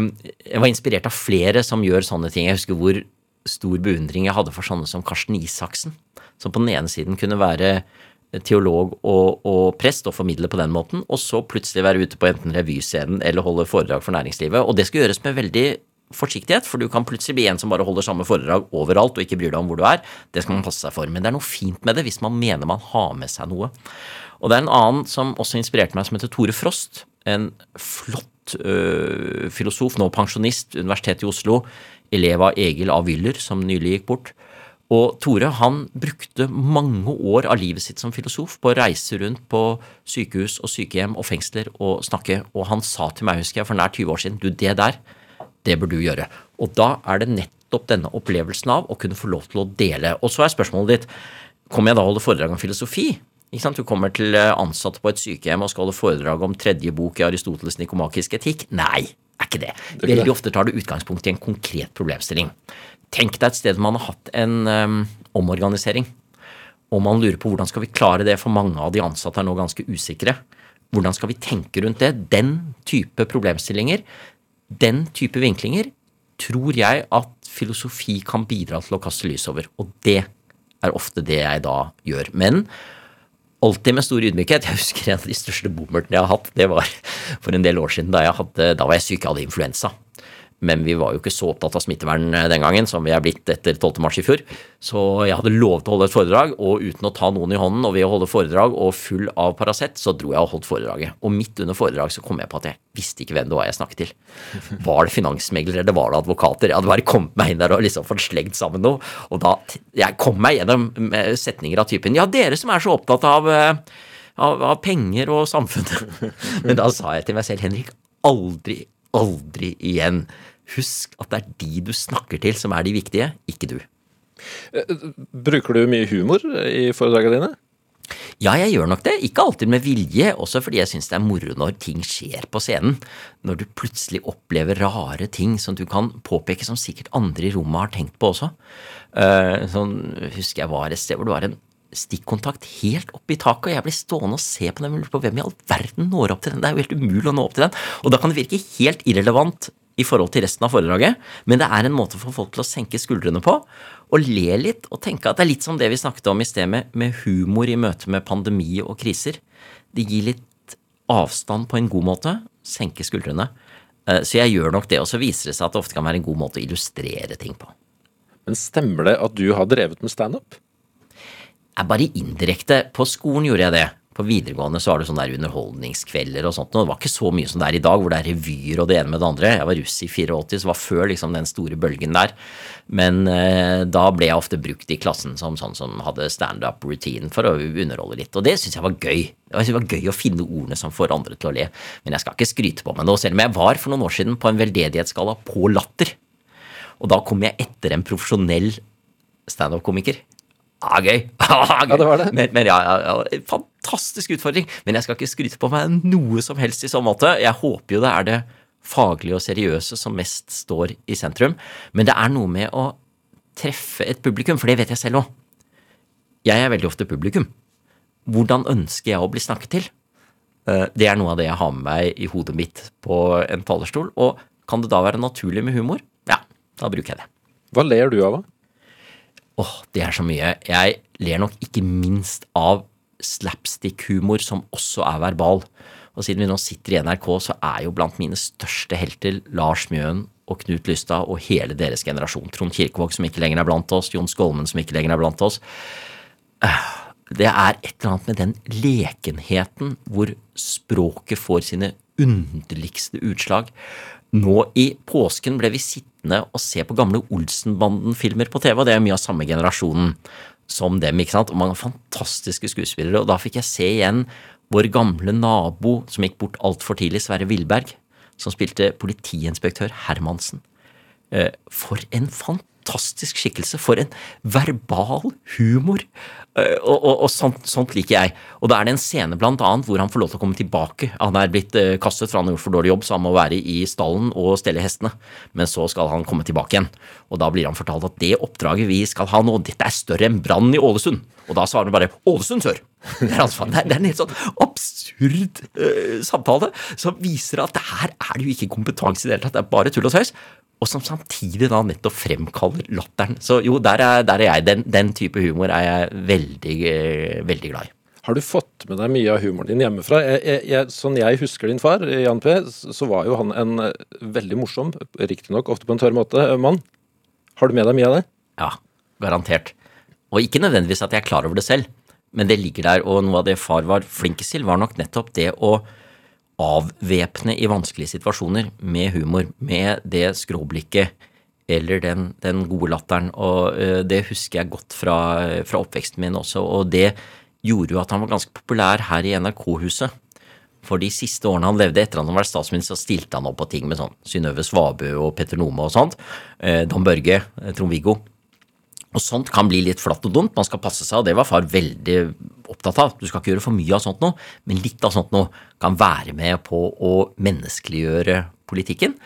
Jeg var inspirert av flere som gjør sånne ting. Jeg husker hvor stor beundring jeg hadde for sånne som Karsten Isaksen, som på den ene siden kunne være teolog og, og prest og formidle på den måten, og så plutselig være ute på enten revyscenen eller holde foredrag for næringslivet. Og det skal gjøres med veldig forsiktighet, for du kan plutselig bli en som bare holder samme foredrag overalt og ikke bryr deg om hvor du er. Det skal man passe seg for. Men det er noe fint med det hvis man mener man har med seg noe. Og det er en annen som også inspirerte meg, som heter Tore Frost. En flott ø, filosof, nå pensjonist, Universitetet i Oslo. Elev av Egil A. Wyller, som nylig gikk bort. Og Tore han brukte mange år av livet sitt som filosof på å reise rundt på sykehus og sykehjem og fengsler og snakke, og han sa til meg, husker jeg, for nær 20 år siden, du, det der, det bør du gjøre. Og da er det nettopp denne opplevelsen av å kunne få lov til å dele. Og så er spørsmålet ditt, kommer jeg da holde foredrag om filosofi? Du kommer til eh, ansatte på et sykehjem og skal holde foredrag om tredje bok i Aristoteles nikomakisk etikk? Nei, er ikke det. ikke det. Veldig ofte tar du utgangspunkt i en konkret problemstilling. Tenk deg et sted man har hatt en um, omorganisering, og man lurer på hvordan skal vi klare det, for mange av de ansatte er nå ganske usikre. Hvordan skal vi tenke rundt det? Den type problemstillinger, den type vinklinger, tror jeg at filosofi kan bidra til å kaste lys over. Og det er ofte det jeg da gjør. Men alltid med stor ydmykhet. Jeg husker en av de største bommertene jeg har hatt. Det var for en del år siden da, hadde, da var jeg syk, jeg hadde influensa. Men vi var jo ikke så opptatt av smittevern den gangen som vi er blitt etter 12. mars i fjor. Så jeg hadde lovet å holde et foredrag, og uten å ta noen i hånden og ved å holde foredrag og full av Paracet, så dro jeg og holdt foredraget. Og midt under foredrag så kom jeg på at jeg visste ikke hvem det var jeg snakket til. Var det finansmeglere, eller var det advokater? Jeg hadde bare kommet meg inn der og liksom fått slengt sammen noe. Og da Jeg kom meg gjennom eh, setninger av typen Ja, dere som er så opptatt av eh, av, av penger og samfunnet. Men da sa jeg til meg selv, Henrik, aldri, aldri igjen. Husk at det er de du snakker til som er de viktige, ikke du. Bruker du mye humor i foredragene dine? Ja, jeg gjør nok det. Ikke alltid med vilje, også fordi jeg syns det er moro når ting skjer på scenen. Når du plutselig opplever rare ting som du kan påpeke som sikkert andre i rommet har tenkt på også. Eh, sånn husker jeg var et sted hvor det var en stikkontakt helt oppe i taket, og jeg ble stående og se på den og lurer på hvem i all verden når opp til den. Det er jo helt umulig å nå opp til den. Og da kan det virke helt irrelevant i forhold til resten av foredraget, men det er en måte for folk til å senke skuldrene på, og le litt, og tenke at det er litt som det vi snakket om i sted med, med humor i møte med pandemi og kriser. Det gir litt avstand på en god måte, senke skuldrene. Eh, Så jeg gjør nok det, og så viser det seg at det ofte kan være en god måte å illustrere ting på. Men stemmer det at du har drevet med standup? bare indirekte. På skolen gjorde jeg det. På videregående så var det sånne der underholdningskvelder og sånt. Og det var ikke så mye som det er i dag, hvor det er revyer og det ene med det andre. Jeg var russ i 84, så var før liksom den store bølgen der. Men eh, da ble jeg ofte brukt i klassen som sånn som hadde standup-routine for å underholde litt. Og det syns jeg var gøy. Det var gøy å finne ordene som får andre til å le. Men jeg skal ikke skryte på meg nå, selv om jeg var for noen år siden på en veldedighetsskala på Latter. Og da kom jeg etter en profesjonell standup-komiker. Ja, gøy. gøy. Ja, det var det. Men, men ja, ja, fantastisk utfordring. Men jeg skal ikke skryte på meg noe som helst i så måte. Jeg håper jo det er det faglige og seriøse som mest står i sentrum. Men det er noe med å treffe et publikum, for det vet jeg selv òg. Jeg er veldig ofte publikum. Hvordan ønsker jeg å bli snakket til? Eh, det er noe av det jeg har med meg i hodet mitt på en talerstol. Og kan det da være naturlig med humor? Ja, da bruker jeg det. Hva ler du av, da? Åh, det er så mye. Jeg ler nok ikke minst av slapstick-humor som også er verbal. Og siden vi nå sitter i NRK, så er jo blant mine største helter Lars Mjøen og Knut Lystad og hele deres generasjon. Trond Kirkevåg som ikke lenger er blant oss, Jon Skolmen som ikke lenger er blant oss. Det er et eller annet med den lekenheten hvor språket får sine underligste utslag. Nå i påsken ble vi sittende og se på gamle Olsenbanden-filmer på TV, og det er mye av samme generasjonen som dem, ikke sant, og mange fantastiske skuespillere, og da fikk jeg se igjen vår gamle nabo som gikk bort altfor tidlig, Sverre Wilberg, som spilte politiinspektør Hermansen. Eh, for en fantastisk skikkelse! For en verbal humor! Eh, og, og, og sånt, sånt, liker jeg. Og da er det en scene blant annet hvor han får lov til å komme tilbake. Han er blitt uh, kastet, for han har gjort for dårlig jobb, så han må være i stallen og stelle hestene. Men så skal han komme tilbake igjen. Og da blir han fortalt at det oppdraget vi skal ha nå, dette er større enn brannen i Ålesund. Og da svarer han bare 'Ålesund sør'. Det er, altså, det er en helt sånn absurd uh, samtale som viser at det her er det jo ikke kompetanse i det hele tatt. Det er bare tull og tøys og som samtidig da nettopp fremkaller latteren. Så jo, der er, der er jeg. Den, den, type humor er jeg veldig, eh, veldig glad i. Har du fått med deg mye av humoren din hjemmefra? Jeg, jeg, sånn jeg husker din far, Jan P., så var jo han en eh, veldig morsom, riktignok ofte på en tørr måte, eh, mann. Har du med deg mye av det? Ja, garantert. Og ikke nødvendigvis at jeg er klar over det selv, men det ligger der. Og noe av det far var flinkest til, var nok nettopp det å avvæpne i vanskelige situasjoner med humor, med det skråblikket eller den, den gode latteren. Og uh, det husker jeg godt fra, fra, oppveksten min også, og det gjorde jo at han var ganske populær her i NRK-huset. For de siste årene han levde etter at han var statsminister, så stilte han opp på ting med sånn Synnøve Svabø og Petter Nome og sånt. Uh, Dan Børge, uh, Trond-Viggo. Og sånt kan bli litt flatt og dumt. Man skal passe seg, og det var far veldig opptatt av. Du skal ikke gjøre for mye av sånt noe, men litt av sånt noe kan være med på å menneskeliggjøre politikken.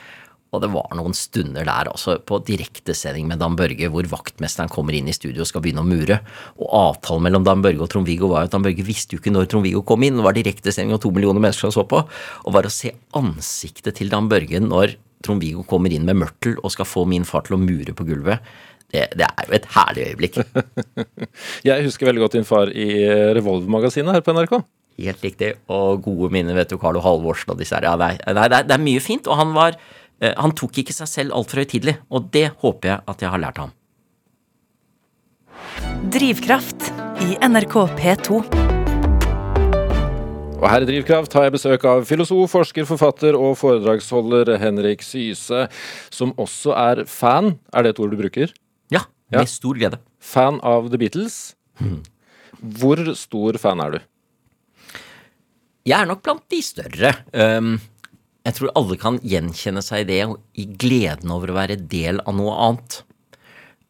Og det var noen stunder der altså på direktesending med Dan Børge hvor vaktmesteren kommer inn i studio og skal begynne å mure. Og avtalen mellom Dan Børge og Trond-Viggo var jo at Dan Børge visste jo ikke når Trond-Viggo kom inn. Det var direktesending og to millioner mennesker som så på. Og var å se ansiktet til Dan Børge når Trond-Viggo kommer inn med mørtel og skal få min far til å mure på gulvet, det, det, er jo et herlig øyeblikk. jeg husker veldig godt din far i Revolver-magasinet her på NRK. Helt riktig. Og gode minner, vet du, Carlo Halvorsen og disse her. Ja, nei, nei, det, er, det er mye fint. Og han var eh, Han tok ikke seg selv altfor høytidelig. Og det håper jeg at jeg har lært ham. Drivkraft i NRK P2. Og her i Drivkraft har jeg besøk av filosof, forsker, forfatter og foredragsholder Henrik Syse, som også er fan. Er det et ord du bruker? Ja, med stor glede. Fan av The Beatles. Hmm. Hvor stor fan er du? Jeg er nok blant de større. Um, jeg tror alle kan gjenkjenne seg i det, i gleden over å være del av noe annet.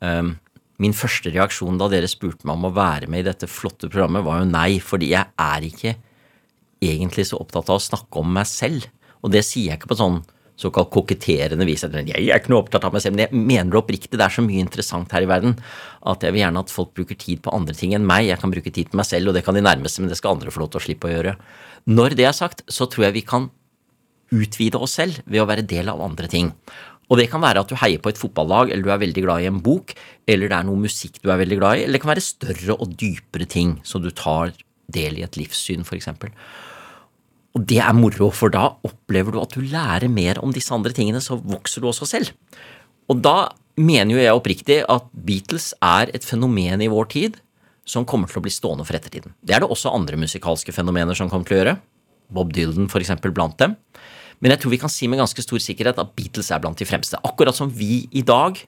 Um, min første reaksjon da dere spurte meg om å være med i dette flotte programmet, var jo nei, fordi jeg er ikke egentlig så opptatt av å snakke om meg selv. Og det sier jeg ikke på sånn såkalt koketterende vis. Jeg er ikke noe opptatt av meg selv, men jeg mener oppriktig. Det er så mye interessant her i verden at jeg vil gjerne at folk bruker tid på andre ting enn meg. Jeg kan bruke tid på meg selv, og det kan de nærmeste, men det skal andre få lov til å slippe å gjøre. Når det er sagt, så tror jeg vi kan utvide oss selv ved å være del av andre ting. Og det kan være at du heier på et fotballag, eller du er veldig glad i en bok, eller det er noe musikk du er veldig glad i, eller det kan være større og dypere ting, så du tar del i et livssyn, f.eks. Og det er moro, for da opplever du at du lærer mer om disse andre tingene, så vokser du også selv. Og da mener jo jeg oppriktig at Beatles er et fenomen i vår tid som kommer til å bli stående for ettertiden. Det er det også andre musikalske fenomener som kommer til å gjøre. Bob Dylan f.eks. blant dem. Men jeg tror vi kan si med ganske stor sikkerhet at Beatles er blant de fremste. Akkurat som vi i dag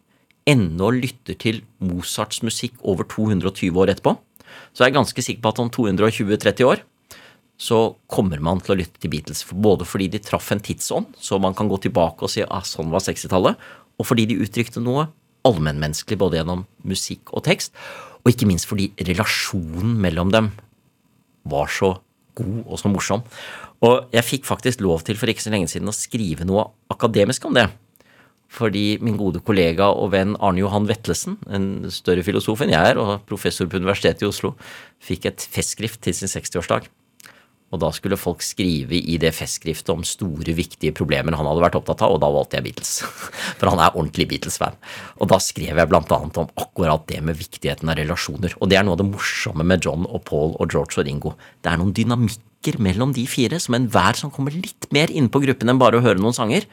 ennå lytter til Mozarts musikk over 220 år etterpå, så jeg er ganske sikker på at om 220-30 år så kommer man til å lytte til Beatles. Både fordi de traff en tidsånd, så man kan gå tilbake og si ah, sånn var 60-tallet, og fordi de uttrykte noe allmennmenneskelig både gjennom musikk og tekst, og ikke minst fordi relasjonen mellom dem var så god og så morsom. Og jeg fikk faktisk lov til for ikke så lenge siden å skrive noe akademisk om det. Fordi min gode kollega og venn Arne Johan Vetlesen, en større filosof enn jeg er, og professor på Universitetet i Oslo, fikk et festskrift til sin 60-årsdag. Og da skulle folk skrive i det festskriftet om store, viktige problemer han hadde vært opptatt av, og da valgte jeg Beatles. For han er ordentlig Beatles-fan. Og da skrev jeg blant annet om akkurat det med viktigheten av relasjoner. Og det er noe av det morsomme med John og Paul og George og Ringo. Det er noen dynamikker mellom de fire som enhver som kommer litt mer inn på gruppen enn bare å høre noen sanger,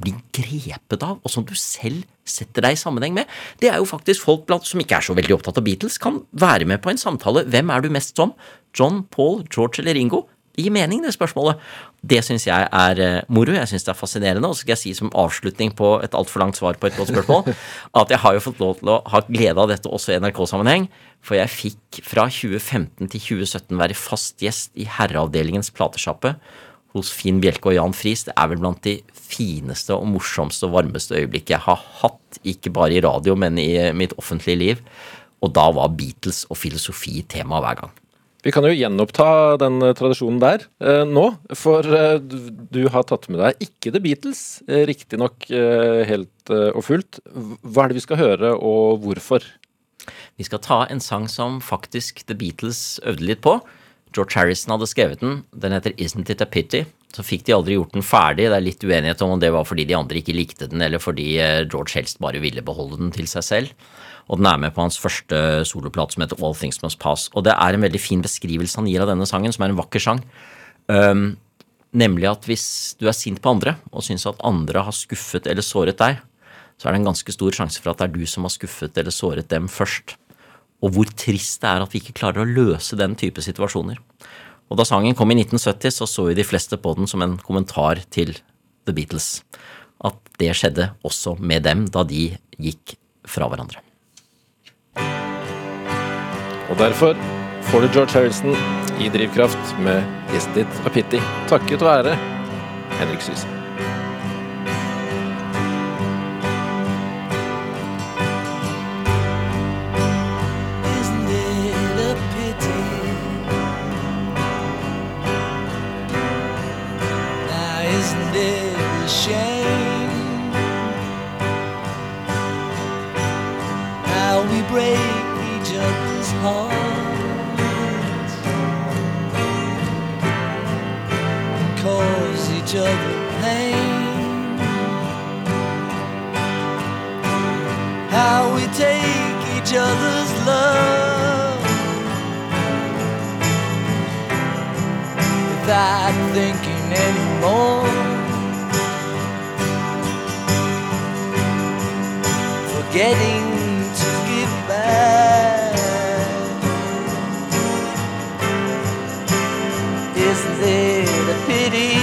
blir grepet av, og som du selv setter deg i sammenheng med. Det er jo faktisk folk blant, som ikke er så veldig opptatt av Beatles, kan være med på en samtale. Hvem er du mest som? John, Paul, George eller Ringo? Det gir mening, det spørsmålet. Det syns jeg er uh, moro. Jeg syns det er fascinerende. Og så skal jeg si som avslutning på et altfor langt svar på et godt spørsmål, at jeg har jo fått lov til å ha glede av dette også i NRK-sammenheng. For jeg fikk fra 2015 til 2017 være fast gjest i Herreavdelingens platesjappe hos Finn Bjelke og Jan Friis. Det er vel blant de fineste og morsomste og varmeste øyeblikk jeg har hatt, ikke bare i radio, men i mitt offentlige liv. Og da var Beatles og filosofi tema hver gang. Vi kan jo gjenoppta den eh, tradisjonen der eh, nå, for eh, du har tatt med deg ikke The Beatles, eh, riktignok eh, helt eh, og fullt. Hva er det vi skal høre, og hvorfor? Vi skal ta en sang som faktisk The Beatles øvde litt på. George Harrison hadde skrevet den. Den heter Isn't It A Pity. Så fikk de aldri gjort den ferdig. Det er litt uenighet om om det var fordi de andre ikke likte den, eller fordi eh, George helst bare ville beholde den til seg selv. Og den er med på hans første soloplate som heter All Things Must Pass. Og det er en veldig fin beskrivelse han gir av denne sangen, som er en vakker sang. Um, nemlig at hvis du er sint på andre, og syns at andre har skuffet eller såret deg, så er det en ganske stor sjanse for at det er du som har skuffet eller såret dem først og hvor trist det er at vi ikke klarer å løse den type situasjoner. Og Da sangen kom i 1970, så så jo de fleste på den som en kommentar til The Beatles. At det skjedde også med dem da de gikk fra hverandre. Og derfor får du George Harrison i drivkraft med Isn't It A Pity, takket være Henrik Syse. Isn't it a shame each other pain? How we take each other's love without thinking anymore. Forgetting to give back. Isn't it a pity?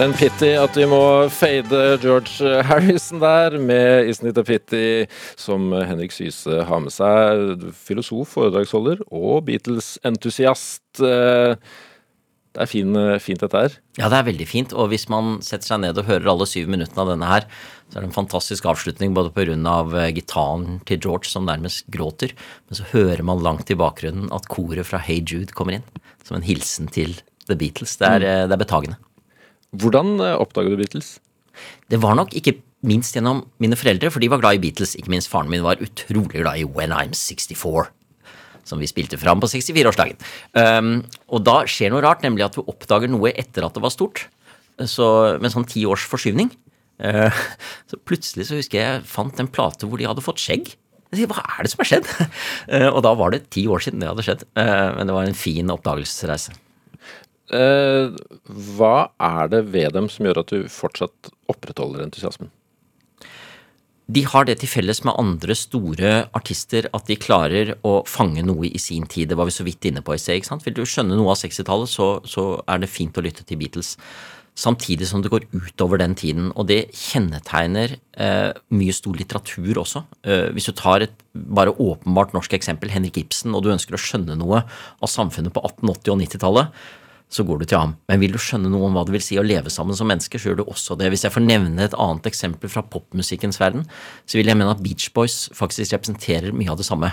En pity at vi må fade George Harrison der med Isn't It a Pity, som Henrik Syse har med seg. Filosof, foredragsholder og Beatles-entusiast. Eh, Det er fin, fint dette her. Ja, det er veldig fint. Og hvis man setter seg ned og hører alle syv minuttene av denne her, så er det en fantastisk avslutning både av eh, gitaren til George som nærmest gråter, men så hører man langt i bakgrunnen at koret fra Hey Jude kommer inn. Som en hilsen til The Beatles. Det er, mm. det er betagende. Hvordan eh, oppdaget du Beatles? Det var nok ikke minst gjennom mine foreldre, for de var glad i Beatles. Ikke minst faren min var utrolig glad i When I'm 64. Som vi spilte fram på 64-årsdagen. Um, og da skjer noe rart, nemlig at du oppdager noe etter at det var stort. Så, med sånn ti års forskyvning. Uh, så plutselig så husker jeg jeg fant en plate hvor de hadde fått skjegg. Jeg sier, Hva er det som har skjedd? Uh, og da var det ti år siden det hadde skjedd. Uh, men det var en fin oppdagelsesreise. Eh, hva er det ved dem som gjør at du fortsatt opprettholder entusiasmen? De har det til felles med andre store artister at de klarer å fange noe i sin tid. Det var vi så vidt inne på i sted. ikke sant? Vil du skjønne noe av 60-tallet, så, så er det fint å lytte til Beatles. Samtidig som det går utover den tiden. Og det kjennetegner eh, mye stor litteratur også. Eh, hvis du tar et bare åpenbart norsk eksempel, Henrik Ibsen, og du ønsker å skjønne noe av samfunnet på 1880- og 90-tallet, så går du til ham. Men vil du skjønne noe om hva det vil si å leve sammen som mennesker, så gjør du også det. Hvis jeg får nevne et annet eksempel fra popmusikkens verden, så vil jeg mene at Beach Boys faktisk representerer mye av det samme.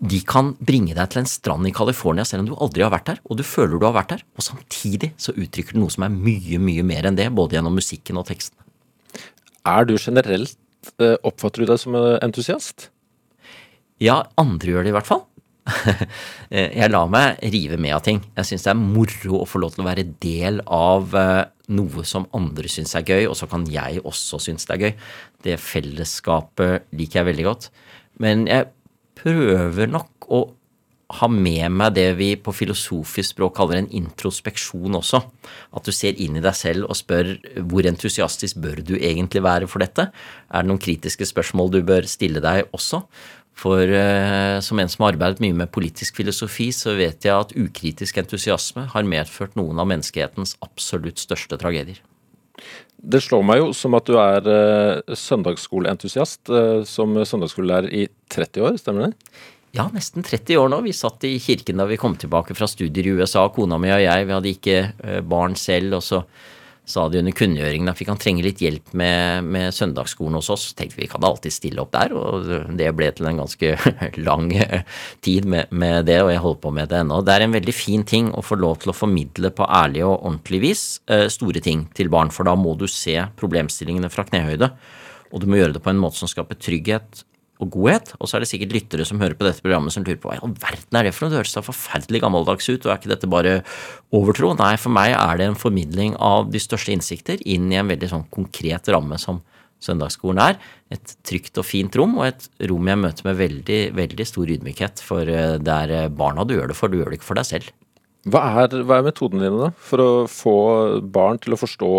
De kan bringe deg til en strand i California selv om du aldri har vært der, og du føler du har vært der, og samtidig så uttrykker det noe som er mye, mye mer enn det, både gjennom musikken og teksten. Er du generelt eh, Oppfatter du deg som eh, entusiast? Ja, andre gjør det i hvert fall. jeg lar meg rive med av ting. Jeg syns det er moro å få lov til å være del av eh, noe som andre syns er gøy, og så kan jeg også synes det er gøy. Det fellesskapet liker jeg veldig godt. Men jeg prøver nok å ha med meg det vi på filosofisk språk kaller en introspeksjon også. At du ser inn i deg selv og spør hvor entusiastisk bør du egentlig være for dette? Er det noen kritiske spørsmål du bør stille deg også? For eh, som en som har arbeidet mye med politisk filosofi, så vet jeg at ukritisk entusiasme har medført noen av menneskehetens absolutt største tragedier. Det slår meg jo som at du er eh, søndagsskoleentusiast, eh, som søndagsskolelærer i 30 år, stemmer det? Ja, nesten 30 år nå. Vi satt i kirken da vi kom tilbake fra studier i USA, kona mi og jeg. Vi hadde ikke eh, barn selv. Og så sa de under kunngjøringen at vi kan trenge litt hjelp med, med søndagsskolen hos oss. Tenkte vi kan alltid stille opp der, og det ble til en ganske lang tid med, med det, og jeg holder på med det ennå. Det er en veldig fin ting å få lov til å formidle på ærlig og ordentlig vis eh, store ting til barn, for da må du se problemstillingene fra knehøyde, og du må gjøre det på en måte som skaper trygghet og godhet. Og så er det sikkert lyttere som hører på dette programmet som lurer på hva i all verden er det for noe? Det høres da forferdelig gammeldags ut, og er ikke dette bare overtro? Nei, for meg er det en formidling av de største innsikter inn i en veldig sånn konkret ramme som søndagsskolen er. Et trygt og fint rom, og et rom jeg møter med veldig, veldig stor ydmykhet. For eh, det er eh, barna du gjør det for, du gjør det ikke for deg selv. Hva er, hva er metodene dine da, for å få barn til å forstå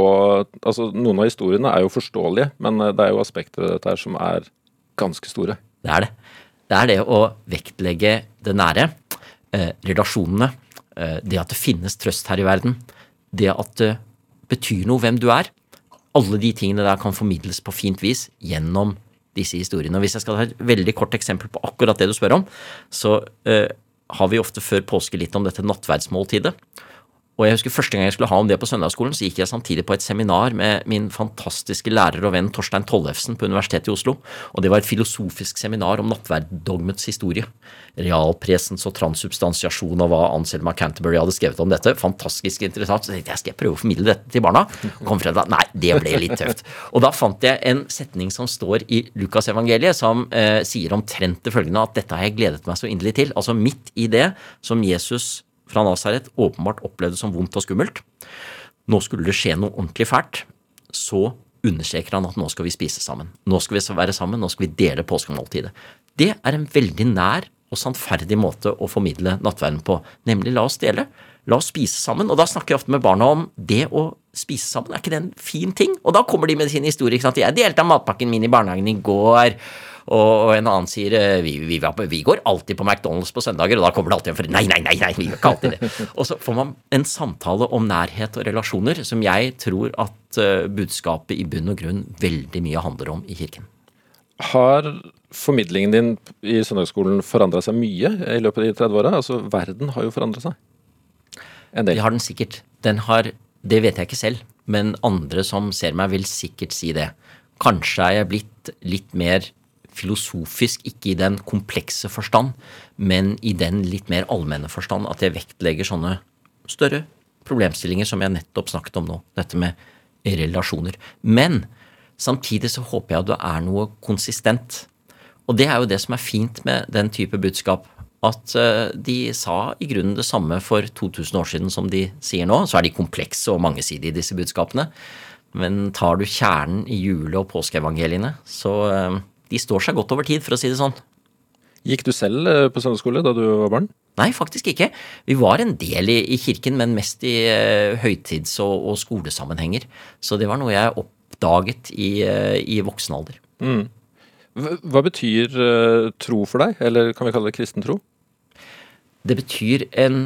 altså Noen av historiene er jo forståelige, men eh, det er jo aspekter ved dette her som er ganske store. Det er det. Det er det å vektlegge det nære, eh, relasjonene, eh, det at det finnes trøst her i verden, det at det betyr noe hvem du er. Alle de tingene der kan formidles på fint vis gjennom disse historiene. Og Hvis jeg skal ta et veldig kort eksempel på akkurat det du spør om, så eh, har vi ofte før påske litt om dette nattverdsmåltidet. Og jeg husker Første gang jeg skulle ha om det på søndagsskolen, så gikk jeg samtidig på et seminar med min fantastiske lærer og venn Torstein Tollefsen på Universitetet i Oslo. Og Det var et filosofisk seminar om nattverddogmets historie. Realpresens og transsubstansiasjon og hva Anselma Canterbury hadde skrevet om dette. Fantastisk interessant. Så tenkte jeg skal jeg prøve å formidle dette til barna. Og kom frem til at nei, det ble litt tøft. Og da fant jeg en setning som står i Lukasevangeliet, som eh, sier omtrent det følgende at dette har jeg gledet meg så inderlig til. Altså midt i det som Jesus fra Nasaret åpenbart opplevde som vondt og skummelt. Nå skulle det skje noe ordentlig fælt. Så understreker han at nå skal vi spise sammen. Nå skal vi være sammen, nå skal vi dele påskemåltidet. Det er en veldig nær og sannferdig måte å formidle nattverden på. Nemlig la oss dele. La oss spise sammen. Og da snakker jeg ofte med barna om det å spise sammen, er ikke det en fin ting? Og da kommer de med sin historie. ikke sant? Jeg delte av matpakken min i barnehagen i går. Og en annen sier eh, vi, vi, vi går alltid på McDonald's på søndager, og da kommer det alltid en forelder Nei, nei, nei, nei, vi gjør ikke alltid det. Og så får man en samtale om nærhet og relasjoner som jeg tror at eh, budskapet i bunn og grunn veldig mye handler om i kirken. Har formidlingen din i søndagsskolen forandra seg mye i løpet av de 30 åra? Altså, verden har jo forandra seg. En Det del. har den sikkert. Den har Det vet jeg ikke selv, men andre som ser meg, vil sikkert si det. Kanskje er jeg blitt litt mer filosofisk, ikke i den komplekse forstand, men i den litt mer allmenne forstand at jeg vektlegger sånne større problemstillinger som jeg nettopp snakket om nå. Dette med relasjoner. Men samtidig så håper jeg at det er noe konsistent. Og det er jo det som er fint med den type budskap. At eh, de sa i grunnen det samme for 2000 år siden som de sier nå. Så er de komplekse og mangesidige, disse budskapene. Men tar du kjernen i jule- og påskeevangeliene, så eh, de står seg godt over tid, for å si det sånn. Gikk du selv eh, på søndagsskole da du var barn? Nei, faktisk ikke. Vi var en del i, i kirken, men mest i uh, høytids- og, og skolesammenhenger. Så det var noe jeg oppdaget i, uh, i voksen alder. Hva hva betyr uh, tro for deg? Eller kan vi kalle det kristen tro? Det betyr en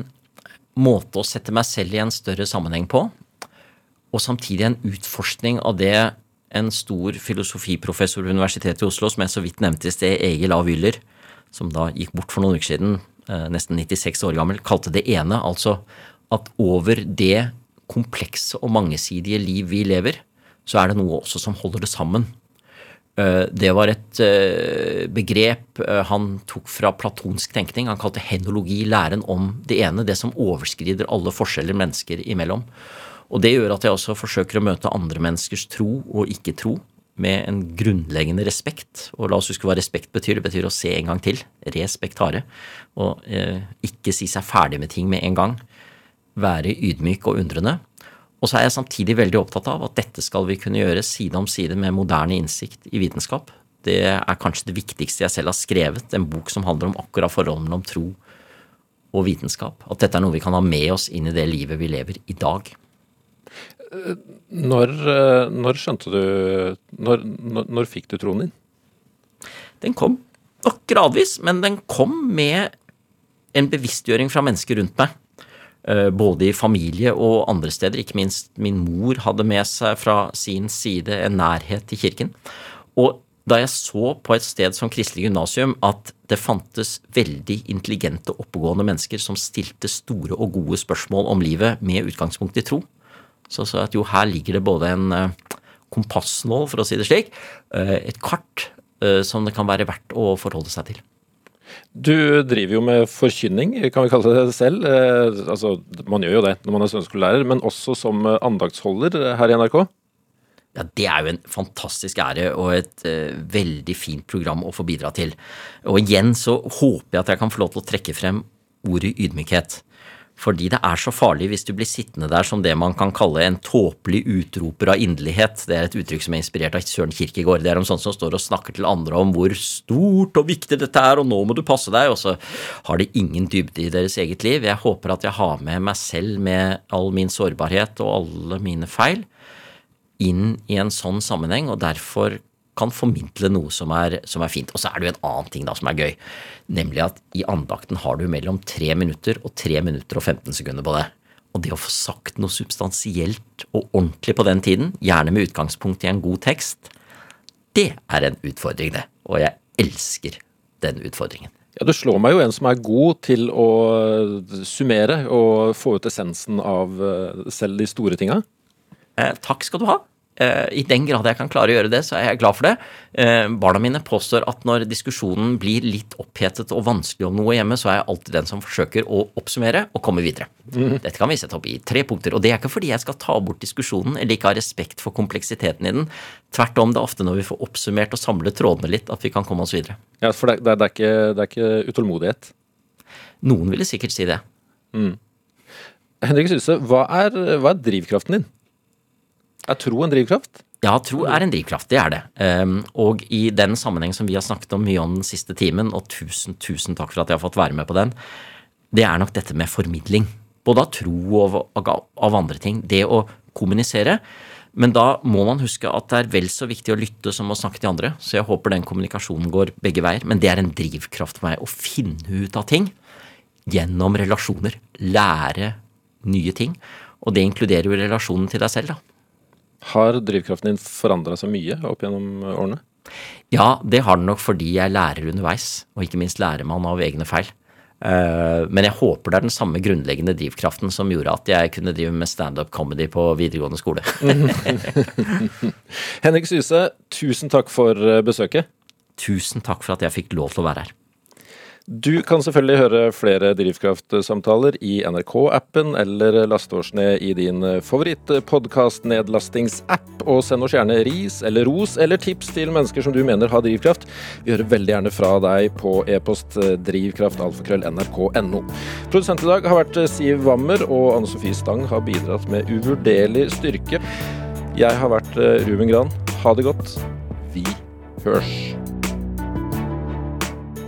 måte å sette meg selv i en større sammenheng på, og samtidig en utforskning av det en stor filosofiprofessor ved Universitetet i Oslo, som jeg så vidt nevnte i sted, Egil A. Wyller, som da gikk bort for noen uker siden, eh, nesten 96 år gammel, kalte det ene, altså at over det komplekse og mangesidige liv vi lever, så er det noe også som holder det sammen. Eh, Det var et eh, begrep han tok fra platonsk tenkning. Han kalte henologi læren om det ene, det som overskrider alle forskjeller mennesker imellom. Og det gjør at jeg også forsøker å møte andre menneskers tro og ikke-tro med en grunnleggende respekt. Og la oss huske hva respekt betyr. Det betyr å se en gang til. Respektare. Og eh, ikke si seg ferdig med ting med en gang. Være ydmyk og undrende. Og så er jeg samtidig veldig opptatt av at dette skal vi kunne gjøre side om side med moderne innsikt i vitenskap. Det er kanskje det viktigste jeg selv har skrevet, en bok som handler om akkurat forholdet mellom tro og vitenskap. At dette er noe vi kan ha med oss inn i det livet vi lever i dag. Når, eh, når skjønte du når, når, når fikk du troen din? Den kom nok gradvis, men den kom med en bevisstgjøring fra mennesker rundt meg. Eh, Både i familie og andre steder. Ikke minst min mor hadde med seg fra sin side en nærhet til kirken. Og da jeg så på et sted som Kristelig gymnasium at det fantes veldig intelligente, oppegående mennesker som stilte store og gode spørsmål om livet med utgangspunkt i tro, så så jeg at jo, her ligger det både en eh, kompassnål, for å si det slik, eh, et kart eh, som det kan være verdt å forholde seg til. Du driver jo med forkynning, kan vi kalle det selv. Altså, man gjør jo det når man er søndagsskolelærer, men også som andaktsholder her i NRK. Ja, Det er jo en fantastisk ære og et uh, veldig fint program å få bidra til. Og igjen så håper jeg at jeg kan få lov til å trekke frem ordet ydmykhet. Fordi det er så farlig hvis du blir sittende der som det man kan kalle en tåpelig utroper av inderlighet. Det er et uttrykk som er inspirert av Søren Kirkegaard. Det er om sånne som står og snakker til andre om hvor stort og viktig dette er, og nå må du passe deg, og så har de ingen dybde i deres eget liv. Jeg håper at jeg har med meg selv med all min sårbarhet og alle mine feil inn i en sånn sammenheng, og derfor kan formidle noe som er, som er fint. Og så er det jo en annen ting da som er gøy, nemlig at i andakten har du mellom 3 minutter og 3 minutter og 15 sekunder på det. Og det å få sagt noe substansielt og ordentlig på den tiden, gjerne med utgangspunkt i en god tekst, det er en utfordring, det. Og jeg elsker den utfordringen. Ja, Du slår meg jo en som er god til å summere og få ut essensen av eh, selv de store tinga. Eh, takk skal du ha. Eh, I den grad jeg kan klare å gjøre det, så er jeg glad for det. Eh, barna mine påstår at når diskusjonen blir litt opphetet og vanskelig om noe hjemme, så er jeg alltid den som forsøker å oppsummere og komme videre. Dette kan vi sette opp i tre punkter. Og det er ikke fordi jeg skal ta bort diskusjonen eller ikke ha respekt for kompleksiteten i den. Tvert om, det er ofte når vi får oppsummert og samlet trådene litt, at vi kan komme oss videre. Ja, for det, det, er ikke, det er ikke utålmodighet. Noen ville sikkert si det. Henrik Syse, hva er, hva er drivkraften din? Er tro en drivkraft? Ja, tro er en drivkraft, det er det. Um, og i den sammenheng som vi har snakket om mye om den siste timen, og tusen, tusen takk for at jeg har fått være med på den, det er nok dette med formidling. Både av tro og av andre ting. Det å kommunisere. Men da må man huske at det er vel så viktig å lytte som å snakke til andre. Så jeg håper den kommunikasjonen går begge veier. Men det er en drivkraft for meg å finne ut av ting gjennom relasjoner. Lære nye ting. Og det inkluderer jo relasjonen til deg selv, da. Har drivkraften din forandra seg mye opp gjennom årene? Ja, det har den nok fordi jeg lærer underveis, og ikke minst lærer man av egne feil. Eh, Men jeg håper det er den samme grunnleggende drivkraften som gjorde at jeg kunne drive med standup comedy på videregående skole. Henrik Syse, tusen takk for eh, besøket. Tusen takk for at jeg fikk lov til å være her. Du kan selvfølgelig høre flere Drivkraft-samtaler i NRK-appen, eller laste oss ned i din favorittpodkast-nedlastingsapp, og send oss gjerne ris eller ros eller tips til mennesker som du mener har drivkraft. Vi hører veldig gjerne fra deg på e-post drivkraftalfakrøll.nrk.no. Produsent i dag har vært Siv Wammer, og Anne Sofie Stang har bidratt med uvurderlig styrke. Jeg har vært Ruben Gran. Ha det godt. Vi hørs.